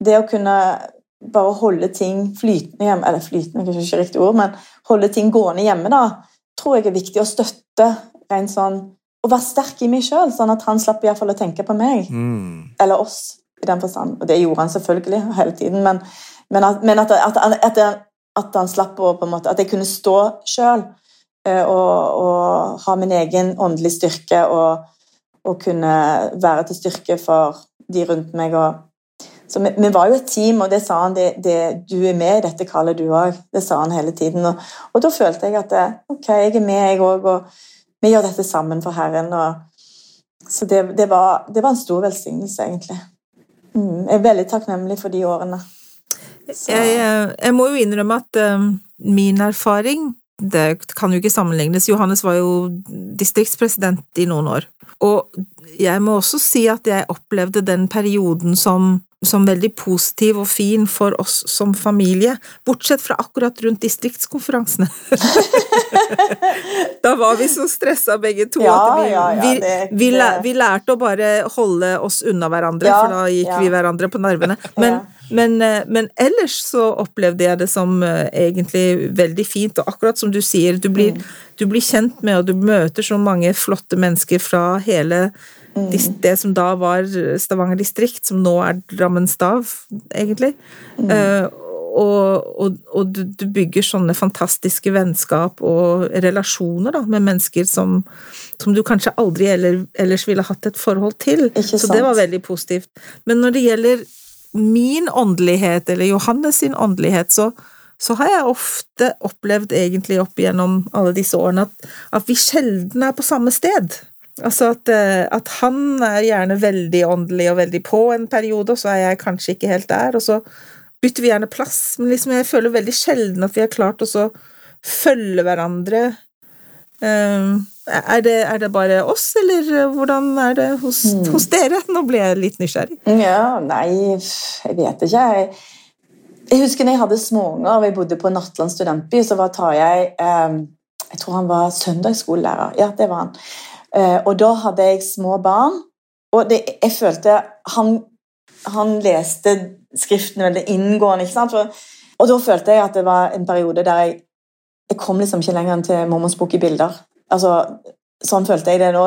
det å kunne bare holde ting flytende hjemme, eller flytende kanskje ikke riktig ord, men holde ting gående hjemme, da, tror jeg er viktig å støtte rent sånn og være sterk i meg sjøl, sånn at han slapp i hvert fall å tenke på meg Mm. eller oss, i den forstand. Og det gjorde han selvfølgelig hele tiden, men, men, at, men at, at, at, han slapp å på en måte, At jeg kunne stå sjøl og, og ha min egen åndelige styrke og, og kunne være til styrke for de rundt meg. Og, så vi, vi var jo et team, og det sa han det, det, du er med i dette kallet, du òg. Det sa han hele tiden. Og, og da følte jeg at det, ok, jeg er med, jeg òg. Og vi gjør dette sammen for Herren. Så det, det, var, det var en stor velsignelse, egentlig. Mm, jeg er veldig takknemlig for de årene. Jeg, eh, jeg må jo innrømme at eh, min erfaring det kan jo ikke sammenlignes. Johannes var jo distriktspresident i noen år. Og jeg må også si at jeg opplevde den perioden som, som veldig positiv og fin for oss som familie, bortsett fra akkurat rundt distriktskonferansene. <laughs> da var vi så stressa begge to Ja, at vi, ja, ja, vi, det- vi, læ- det- vi lærte å bare holde oss unna hverandre, for da gikk vi hverandre på nervene. <laughs> Men, men, eh, men ellers så opplevde jeg det som eh, egentlig veldig fint, og akkurat som du sier, du blir, Mm. du blir kjent med, og du møter så mange flotte mennesker fra hele Mm. det som da var Stavanger distrikt, som nå er Drammen stav, egentlig. Mm. Uh, og, og, og du, du, bygger sånne fantastiske vennskap og relasjoner da, med mennesker som, som du kanskje aldri eller, ellers ville hatt et forhold til. Så det var veldig positivt. Men når det gjelder min åndelighet, eller Johannes sin åndelighet, så, så har jeg ofte opplevd egentlig opp igjennom alle disse årene at, at vi sjelden er på samme sted. Altså at, eh, at, han er gjerne veldig åndelig og veldig på en periode, og så er jeg kanskje ikke helt der, og så bytter vi gjerne plass, men liksom jeg føler veldig sjelden at vi har klart å følge hverandre. Um, er, det, er, det, bare oss, eller hvordan er det hos, mm. hos, dere? <laughs> Nå ble jeg litt nysgjerrig. Ja, nei, jeg vet ikke. Jeg, jeg husker når jeg hadde småunger og jeg bodde på Nattland studentby, så var Tarjei jeg, Jeg tror han var søndagsskolelærer. Ja, det var han. Uh, og da hadde jeg små barn, og det, jeg følte han, han leste skriften veldig inngående. ikke sant? For, og da følte jeg at det var en periode der jeg, jeg kom liksom ikke lenger enn til mormors bok i bilder. Altså, Sånn følte jeg det nå.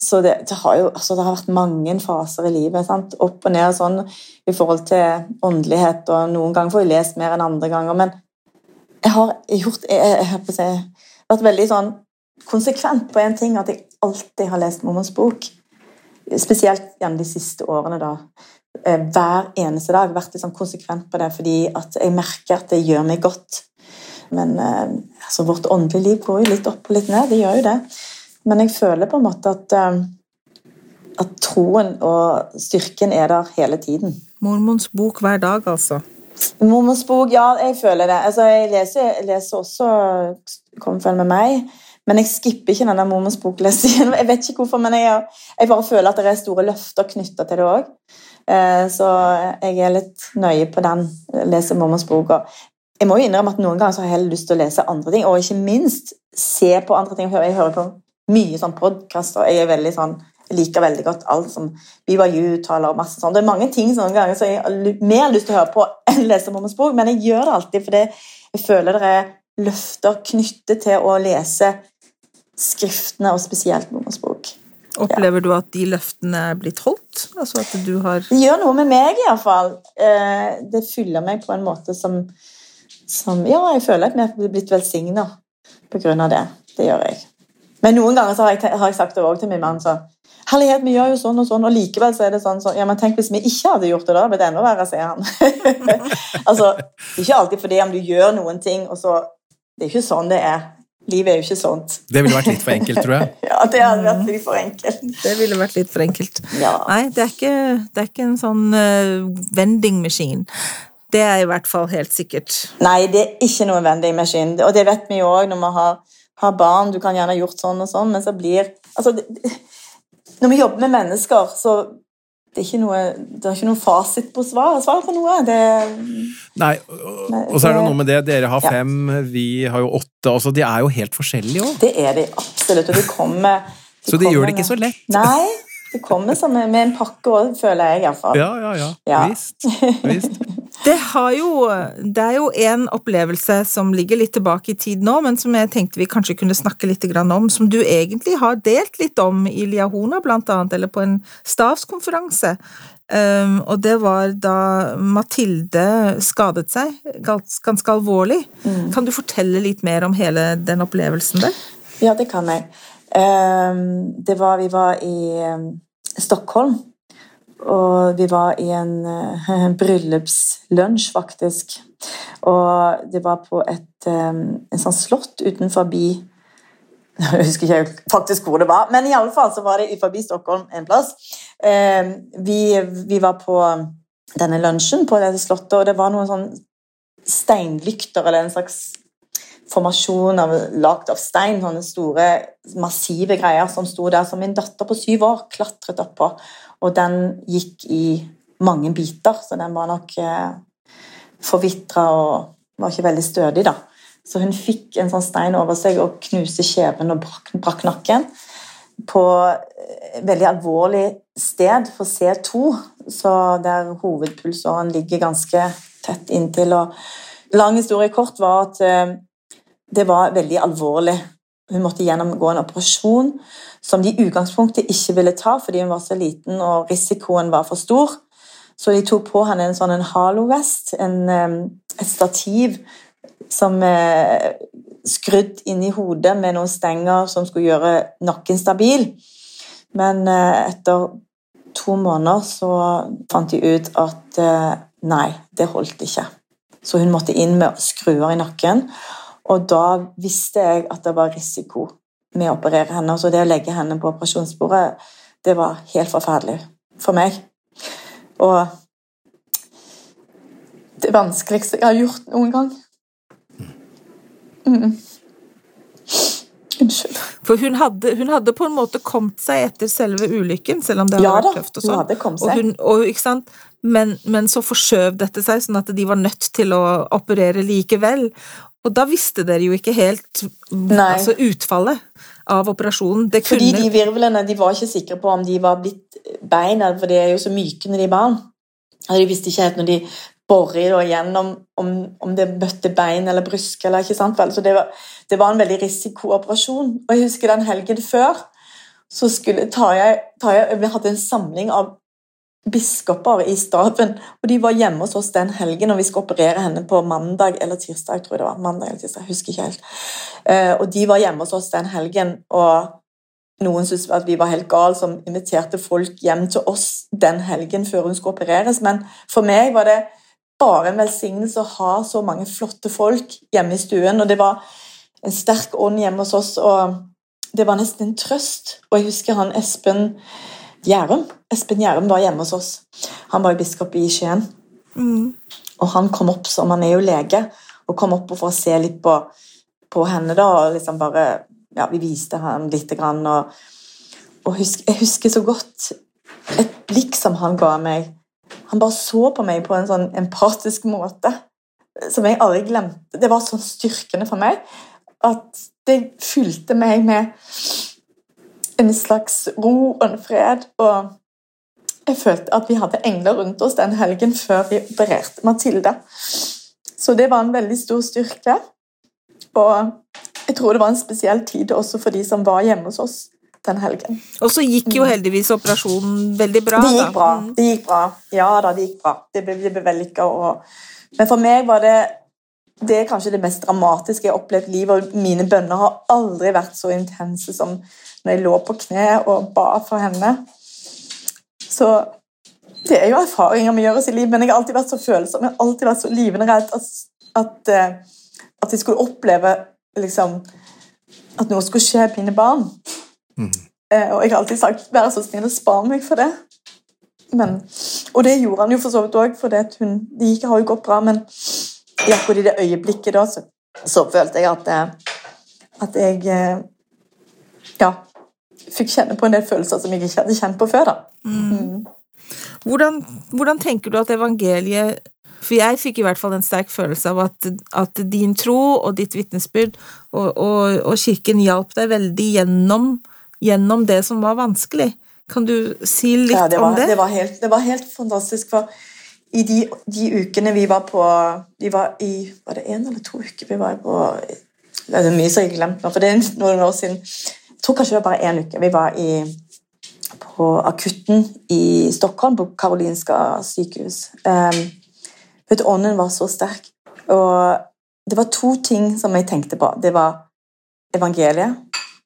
Så det, det, har jo altså, det har vært mange faser i livet. Sant? Opp og ned sånn i forhold til åndelighet, og noen ganger får jeg lest mer enn andre ganger. Men jeg har gjort jeg, jeg, jeg, jeg, vært veldig sånn konsekvent på én ting, at jeg alltid har lest mormors bok. Spesielt gjennom de siste årene, da. Eh, hver eneste dag. Vært litt sånn konsekvent på det fordi at jeg merker at det gjør meg godt. Men eh, altså, vårt åndelige liv går jo litt opp og litt ned. Det gjør jo det. Men jeg føler på en måte at, eh, at troen og styrken er der hele tiden. Mormons bok hver dag, altså? Mormons bok, ja, jeg føler det. Altså, jeg, leser, jeg leser også Kom følg med meg. Men jeg skipper ikke denne mormors boklesingen. Jeg vet ikke hvorfor, men jeg, jeg, bare føler at det er store løfter knytta til det òg. Eh, så jeg er litt nøye på den. Leser mormors bok. Jeg må jo innrømme at noen ganger har jeg lyst til å lese andre ting, og ikke minst se på andre ting. Jeg hører på mye sånn podkaster. Jeg er veldig sånn jeg liker veldig godt alt som BYU taler og masse sånn. Det er mange ting sånne ganger som jeg har mer lyst til å høre på <laughs> enn lese mormors bok, men jeg gjør det alltid fordi jeg føler det er løfter knyttet til å lese skriftene, og spesielt mormors bok. Opplever ja. du at de løftene er blitt holdt? Altså at du har Det gjør noe med meg, iallfall. Eh, det fyller meg på en måte som, som Ja, jeg føler at vi er blitt velsigna på grunn av det. Det gjør jeg. Men noen ganger har jeg, har jeg, sagt det også til min mann sånn Herlighet, vi gjør jo sånn og sånn, og likevel så er det sånn, sånn Ja, men tenk hvis vi ikke hadde gjort det, da hadde det blitt enda verre, sier han. <laughs> altså, ikke alltid fordi om du gjør noen ting, og så Det er ikke sånn det er. Livet er jo ikke sånt. Det ville vært litt for enkelt, tror jeg. <laughs> ja, det hadde vært litt for enkelt. Det ville vært litt for enkelt. Ja. Nei, det er, ikke, det er ikke en sånn uh, vending maskin. Det er i hvert fall helt sikkert. Nei, det er ikke noen vending maskin. Og det vet vi jo òg når vi har, har, barn. Du kan gjerne ha gjort sånn og sånn, men så blir Altså, det, når vi jobber med mennesker, så det er, ikke noe, det er ikke noen fasit på svar, svar på noe. Det, Nei, og, så er det noe med det. Dere har fem, ja. vi har jo åtte. Altså, de er jo helt forskjellige òg. Det er de absolutt. Og de kommer de Så de gjør det ikke så lett? Nei. Det kommer som med en pakke òg, føler jeg iallfall. Ja, ja, ja. ja. Visst. Visst. Det, jo, det, er jo en opplevelse som ligger litt tilbake i tid nå, men som jeg tenkte vi kanskje kunne snakke litt om, som du egentlig har delt litt om i Liahona, blant annet, eller på en stavskonferanse. Um, og det var da Mathilde skadet seg ganske alvorlig. Mm. Kan du fortelle litt mer om hele den opplevelsen der? Ja, det kan jeg. Um, det var, vi var i um, Stockholm og vi var i en <laughs> uh, bryllupslunsj, faktisk. Og det var på et um, en sånn slott utenfor <laughs> Jeg husker ikke faktisk hvor det var, men i alle fall så var det forbi Stockholm en plass. Um, vi, vi, var på denne lunsjen på dette slottet, og det var noen sånn steinlykter, eller en slags formasjon av, lagd av stein. Sånne store, massive greier som sto der, som min datter på syv år klatret oppå. Og den gikk i mange biter, så den var nok eh, forvitra og var ikke veldig stødig. da. Så hun fikk en sånn stein over seg og knuste kjeven og brakk, brakk nakken. På et veldig alvorlig sted for C2, så der hovedpulsåren ligger ganske tett inntil. og Lang historie kort var at eh, det var veldig alvorlig. Hun måtte gjennomgå en operasjon som de i utgangspunktet ikke ville ta fordi hun var så liten og risikoen var for stor. Så de tok på henne en sånn en halovest, eh, et stativ som er skrudd inn i hodet med noen stenger som skulle gjøre nakken stabil. Men eh, etter to måneder så fant de ut at eh, nei, det holdt ikke. Så hun måtte inn med skruer i nakken. Og da visste jeg at det var risiko med å operere henne. Så det å legge henne på operasjonsbordet, det var helt forferdelig for meg. Og det vanskeligste jeg har gjort noen gang. Mm. Unnskyld. For hun hadde, hun hadde, på en måte kommet seg etter selve ulykken, selv om det ja, hadde vært tøft. og sånn. hadde kommet Og seg. hun, og? Men, men så forskjøv dette seg, sånn at de var nødt til å operere likevel. Og da visste dere jo ikke helt altså, utfallet av operasjonen. Det Fordi kunne de virvlene de var ikke sikre på om de var blitt bein, for de er jo så myke når de er barn. Og de visste ikke helt når de borer igjennom gjennom om, om det møtte bein eller brysk. eller ikke sant vel? Så det var, det var en veldig risikooperasjon. Og jeg husker den helgen før så skulle Tarjei- Vi hadde en samling av biskoper i staben, og de var hjemme hos oss den helgen, og vi skulle operere henne på mandag eller tirsdag. tror jeg det var mandag eller tirsdag, jeg husker ikke helt. Eh, og de var hjemme hos oss den helgen, og noen syntes at vi var helt gale som inviterte folk hjem til oss den helgen før hun skulle opereres, men for meg var det bare en velsignelse å ha så mange flotte folk hjemme i stuen, og det var en sterk ånd hjemme hos oss, og det var nesten en trøst. Og jeg husker han Espen Gjærum. Espen Gjærum var hjemme hos oss. Han var jo biskop i Skien. mm. Og han kom opp som han er jo lege, og kom opp for å se litt på, på henne. da, og liksom bare, ja, Vi viste ham litt. Grann, og, og husk, jeg husker så godt et blikk som han ga meg. Han bare så på meg på en sånn empatisk måte som jeg aldri glemte. Det var sånn styrkende for meg at det fylte meg med en slags ro og en fred. og jeg følte at vi hadde engler rundt oss den helgen før vi opererte Mathilde. Så det var en veldig stor styrke. Og jeg tror det var en spesiell tid også for de som var hjemme hos oss den helgen. Og så gikk jo heldigvis operasjonen veldig bra. Mm. Det gikk bra. Mm. det gikk bra. Ja da, det gikk bra. Det ble, det ble vellykka. Men for meg var det det er kanskje det mest dramatiske jeg har opplevd i livet. Og mine bønner har aldri vært så intense som når jeg lå på kne og ba for henne. Så det er jo erfaringer vi gjør oss i livet, men jeg har alltid vært så følsom. Jeg har alltid vært så livende redd at, at, eh, at jeg skulle oppleve liksom, at noe skulle skje mine barn. Mm. Og jeg har alltid sagt 'vær så snill og spar meg for det'. Men, og det gjorde han jo for så vidt òg, for det, hun, det gikk, har jo gått bra. Men i akkurat i det øyeblikket da, så, så følte jeg at, eh, at jeg eh, ja, fikk kjenne på en del følelser som jeg ikke hadde kjent på før. da. Mm. Hvordan, hvordan tenker du at evangeliet For jeg fikk i hvert fall en sterk følelse av at, at din tro og ditt vitnesbyrd og, og, og kirken hjalp deg veldig gjennom, gjennom det som var vanskelig. Kan du si litt Ja, det var, om det? det var, helt, det var helt fantastisk. For i de, de ukene vi var på Vi var i Var det én eller to uker vi var på Det er mye som jeg har glemt nå, for det er noen år siden. Jeg tror kanskje det var bare én uke. Vi var i, på akutten i Stockholm, på Karolinska sykehus. Um, vet Ånden var så sterk. Og det var to ting som jeg tenkte på. Det var evangeliet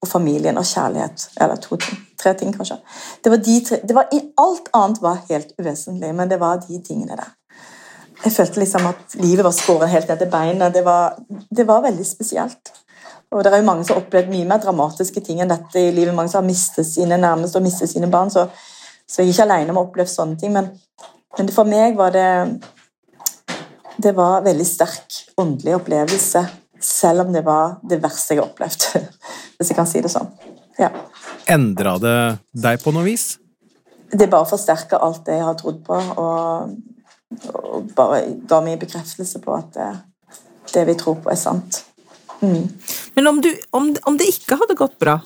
og familien og kjærlighet. Eller to ting. Tre ting, kanskje. Det var de tre, det var, alt annet var helt uvesentlig, men det var de tingene der. Jeg følte liksom at livet var skåret helt ned til beinet. Det var, det var veldig spesielt. Og det er jo mange som har opplevd mye mer dramatiske ting enn dette i livet. Mange som har mistet sine nærmeste og mistet sine barn. Så, så jeg er ikke alene om å ha opplevd sånne ting. Men, men for meg var det Det var en veldig sterk åndelig opplevelse, selv om det var det verste jeg har opplevd. <laughs> Hvis jeg kan si det sånn. Ja. Endra det deg på noe vis? Det bare forsterka alt det jeg har trodd på, og, og bare ga meg bekreftelse på at det, det vi tror på, er sant. Mm. Men om, du, om, om det ikke hadde gått bra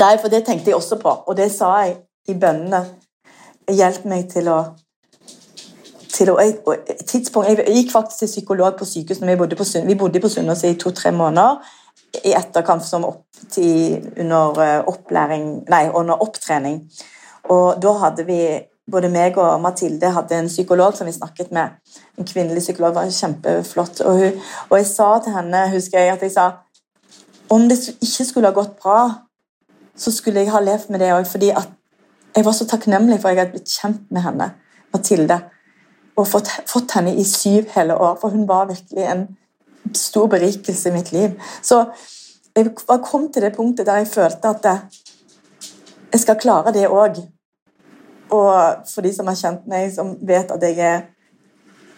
er- for det tenkte jeg også på, og det sa jeg i bønnene. Hjelp meg til å til å, et tidspunkt, Jeg gikk faktisk til psykolog på sykehus når vi bodde på, vi bodde på Sunnaas i to-tre måneder. I etterkant som opp, til, under, eh, opplæring, nei, under opptrening. Og da hadde vi både meg og Mathilde hadde en psykolog som vi snakket med. En kvinnelig psykolog var kjempeflott. Og, hun, og jeg sa til henne husker jeg, at jeg sa om det ikke skulle ha gått bra, så skulle jeg ha levd med det òg. Fordi jeg var så takknemlig for at jeg hadde blitt kjent med henne, Mathilde. Og fått, fått henne i syv hele år. For hun var virkelig en stor berikelse i mitt liv. Så jeg kom til det punktet der jeg følte at jeg skal klare det òg. Og for de som har kjent meg, som vet at jeg er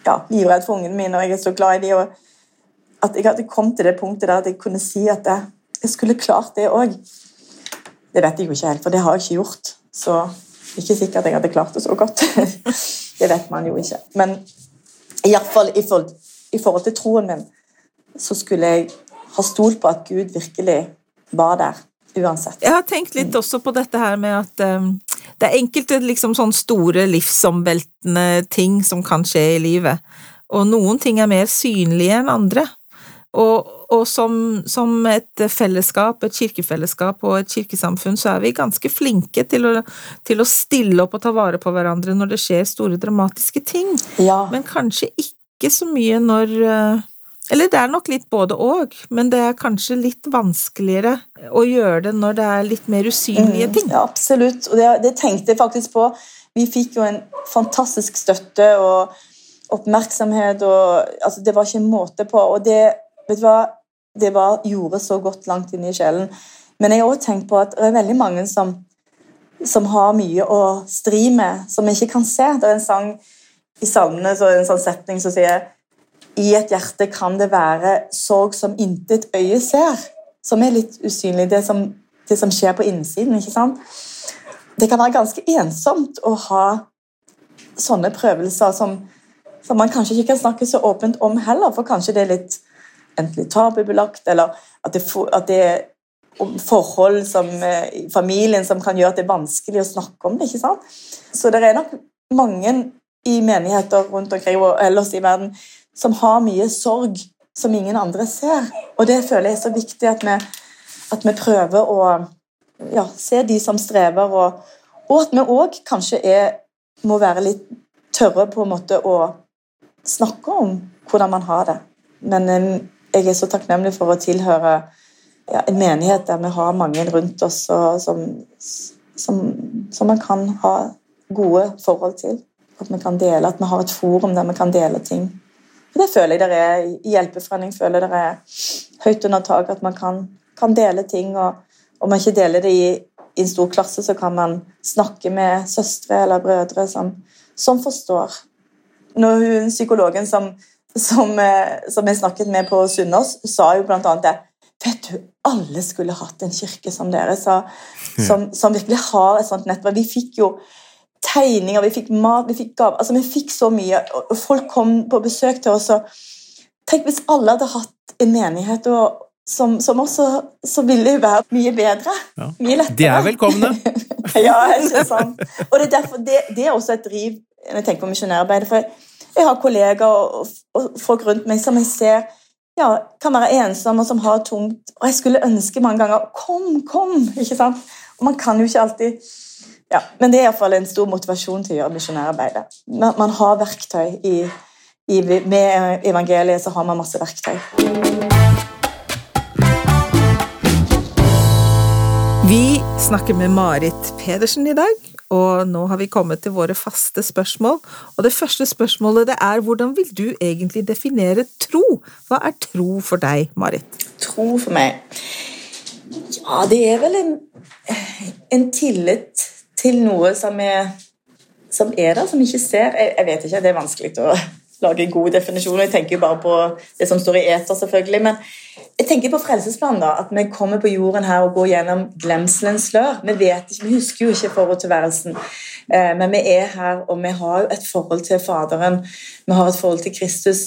ja, livredd for ungene mine, og jeg er så glad i dem, at jeg hadde kommet til det punktet der at jeg kunne si at jeg, jeg skulle klart det òg. Det vet jeg jo ikke helt, for det har jeg ikke gjort. Så ikke sikkert jeg hadde klart det så godt. <laughs> det vet man jo ikke. Men iallfall i, forhold, i forhold til troen min, så skulle jeg ha stolt på at Gud virkelig var der uansett. Jeg har tenkt litt også på dette her med at um, det er enkelte liksom sånn store livsomveltende ting som kan skje i livet, og noen ting er mer synlige enn andre. Og, og som, som, et fellesskap, et kirkefellesskap og et kirkesamfunn, så er vi ganske flinke til å, til å stille opp og ta vare på hverandre når det skjer store, dramatiske ting. Ja. Men kanskje ikke så mye når uh, eller det er nok litt både og, men det er kanskje litt vanskeligere å gjøre det når det er litt mer usynlige mm, ting. Mm, ja, absolutt, og det, det, tenkte jeg faktisk på. Vi fikk jo en fantastisk støtte og oppmerksomhet, og altså, det var ikke en måte på. Og det, vet du hva, det var, gjorde så godt langt inn i sjelen. Men jeg har også tenkt på at det er veldig mange som, som har mye å stri med, som ikke kan se. Det er en sang i salmene, så en sånn setning som sier i et hjerte kan det være sorg som intet øye ser. Som er litt usynlig, det som, det som skjer på innsiden. ikke sant? Det kan være ganske ensomt å ha sånne prøvelser som, som man kanskje ikke kan snakke så åpent om heller, for kanskje det er litt enten litt tabubelagt, eller at det, at det er forhold som, eh, familien som kan gjøre at det er vanskelig å snakke om det. ikke sant? Så det er nok mange i menigheter rundt omkring og ellers i verden som har mye sorg som ingen andre ser. Og det føler jeg er så viktig at vi, at vi prøver å ja, se de som strever, og, og at vi òg kanskje er, må være litt tørre på en måte å snakke om hvordan man har det. Men um, jeg er så takknemlig for å tilhøre ja, en menighet der vi har mange rundt oss som, som, som man kan ha gode forhold til. At vi kan dele, at vi har et forum der vi kan dele ting. For det føler jeg det er i hjelpeforening. føler det er høyt under taket at man kan, kan dele ting. og Om man ikke deler det i, i, en stor klasse, så kan man snakke med søstre eller brødre som, som forstår. Når hun, Psykologen som, som, eh, som, jeg snakket med på Sunnaas, sa jo annet det Vet du, alle skulle hatt en kirke som dere, sa, som, som virkelig har et sånt nettverk. Vi fikk jo tegninger, vi fikk mat, vi fikk gaver. Altså, vi fikk så mye. og Folk kom på besøk til oss. og Tenk hvis alle hadde hatt en menighet og, som, som også så ville det være mye bedre. Ja. Mye lettere. De er velkomne. <laughs> ja, ikke sant. Og det er, derfor, det, det er også et driv når jeg tenker på misjonærarbeidet. For jeg har kollegaer og, og, folk rundt meg som jeg ser ja, kan være ensomme og som har tungt. Og jeg skulle ønske mange ganger Kom, kom! ikke sant? Og man kan jo ikke alltid ja, men det er iallfall en stor motivasjon til å gjøre misjonærarbeidet. Man har verktøy i, i, Med evangeliet så har man masse verktøy. Vi snakker med Marit Pedersen i dag, og nå har vi kommet til våre faste spørsmål. Og det første spørsmålet det er hvordan vil du egentlig definere tro? Hva er tro for deg, Marit? Tro for meg Ja, det er vel en, en tillit til noe som er, som er der, som ikke ser. Jeg, jeg, vet ikke, det er vanskelig å lage en god definisjon. Jeg tenker bare på det som står i eter, selvfølgelig. Men jeg tenker på frelsesplanen, da, at vi kommer på jorden her og går gjennom glemselens slør. Vi vet ikke, vi husker jo ikke forhold til værelsen, men vi er her, og vi har jo et forhold til Faderen. Vi har et forhold til Kristus.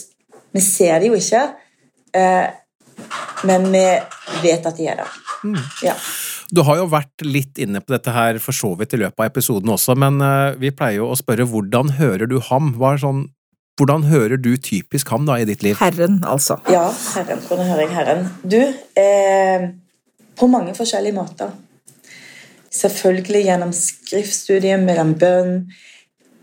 Vi ser det jo ikke, eh, men vi vet at de er der. Mm. Ja. Du har jo vært litt inne på dette her for så vidt i løpet av episoden også, men eh, vi pleier jo å spørre hvordan hører du ham? Hva er sånn hvordan hører du typisk ham da i ditt liv? Herren, altså. Ja, Herren. Hvordan hører jeg Herren? Du, eh, på mange forskjellige måter. Selvfølgelig gjennom skriftstudiet, mellom bønn,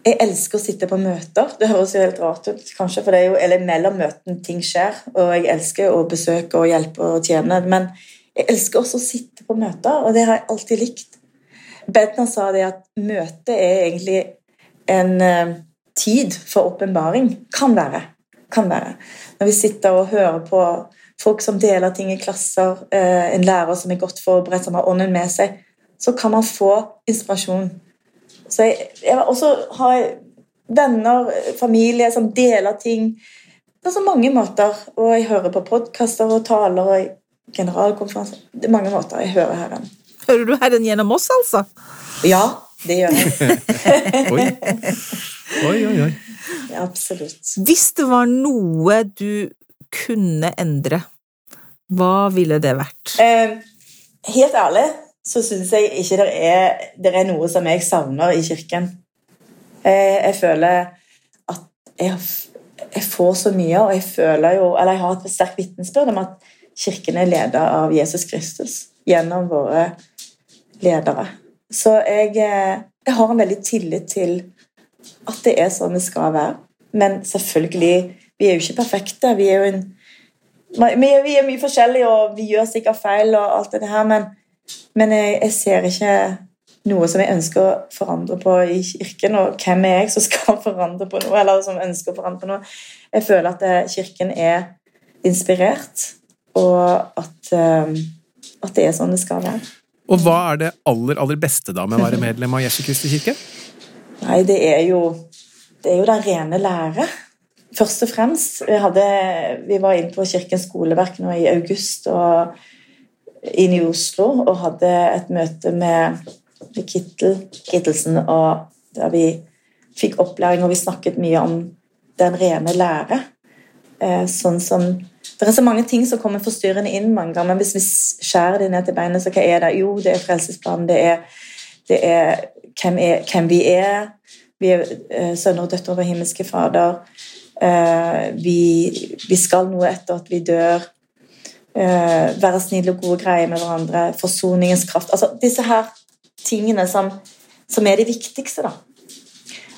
jeg elsker å sitte på møter. Det høres jo helt rart ut, kanskje, for det er jo eller mellom møtene ting skjer. Og jeg elsker å besøke og hjelpe og tjene. Men jeg elsker også å sitte på møter, og det har jeg alltid likt. Bedner sa det at møte er egentlig en uh, tid for åpenbaring. Kan være. Kan være. Når vi sitter og hører på folk som deler ting i klasser, uh, en lærer som er godt forberedt, som har ånden med seg, så kan man få inspirasjon. Så jeg, jeg også har jeg venner, familie som deler ting på så mange måter. Og jeg hører på podkaster og taler og generalkonferanser. Det er mange måter jeg hører Herren. Hører du Herren gjennom oss, altså? Ja, det gjør jeg. <laughs> oi. oi, oi. Ja, absolutt. Hvis det var noe du kunne endre, hva ville det vært? Eh, helt ærlig så syns jeg ikke det er, det er noe som jeg savner i kirken. Jeg, jeg føler at jeg, jeg, får så mye, og jeg føler jo Eller jeg har et sterkt vitnesbyrd om at kirken er ledet av Jesus Kristus gjennom våre ledere. Så jeg, jeg har en veldig tillit til at det er sånn det skal være. Men selvfølgelig, vi er jo ikke perfekte. Vi er jo en vi er, vi er mye forskjellige, og vi gjør sikkert feil, og alt det her, men men jeg, jeg, ser ikke noe som jeg ønsker å forandre på i kirken. Og hvem er jeg som skal <laughs> forandre på noe, eller som ønsker å forandre på noe? Jeg føler at eh, kirken er inspirert, og at, eh, at det er sånn det skal være. Og hva er det aller, aller beste da med å være medlem av Jesu Kristi kirke? Nei, det er jo det er jo den rene lære. Først og fremst. Vi, hadde, vi var inne på Kirkens skoleverk nå i august. og inn i Oslo og hadde et møte med Kittel, Kittelsen, og der vi fikk opplæring, og vi snakket mye om den rene lære. Eh, sånn som Det er så mange ting som kommer forstyrrende inn mange ganger, men hvis vi skjærer det ned til beinet, så hva er det? Jo, det er frelsesplanen, det er, det er hvem, er, hvem vi er. Vi er eh, sønner og døtre av himmelske Fader. Eh, vi, vi skal noe etter at vi dør uh, være snille og gode greier med hverandre, forsoningens kraft altså Disse her tingene som, som er de viktigste, da.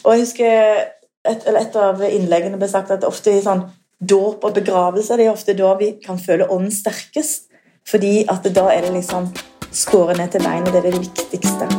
Og jeg husker et, et av innleggene ble sagt at ofte i sånn dåp og begravelse det er ofte da vi kan føle ånden sterkest. Fordi at da er det liksom skåret ned til beinet. Det er det viktigste.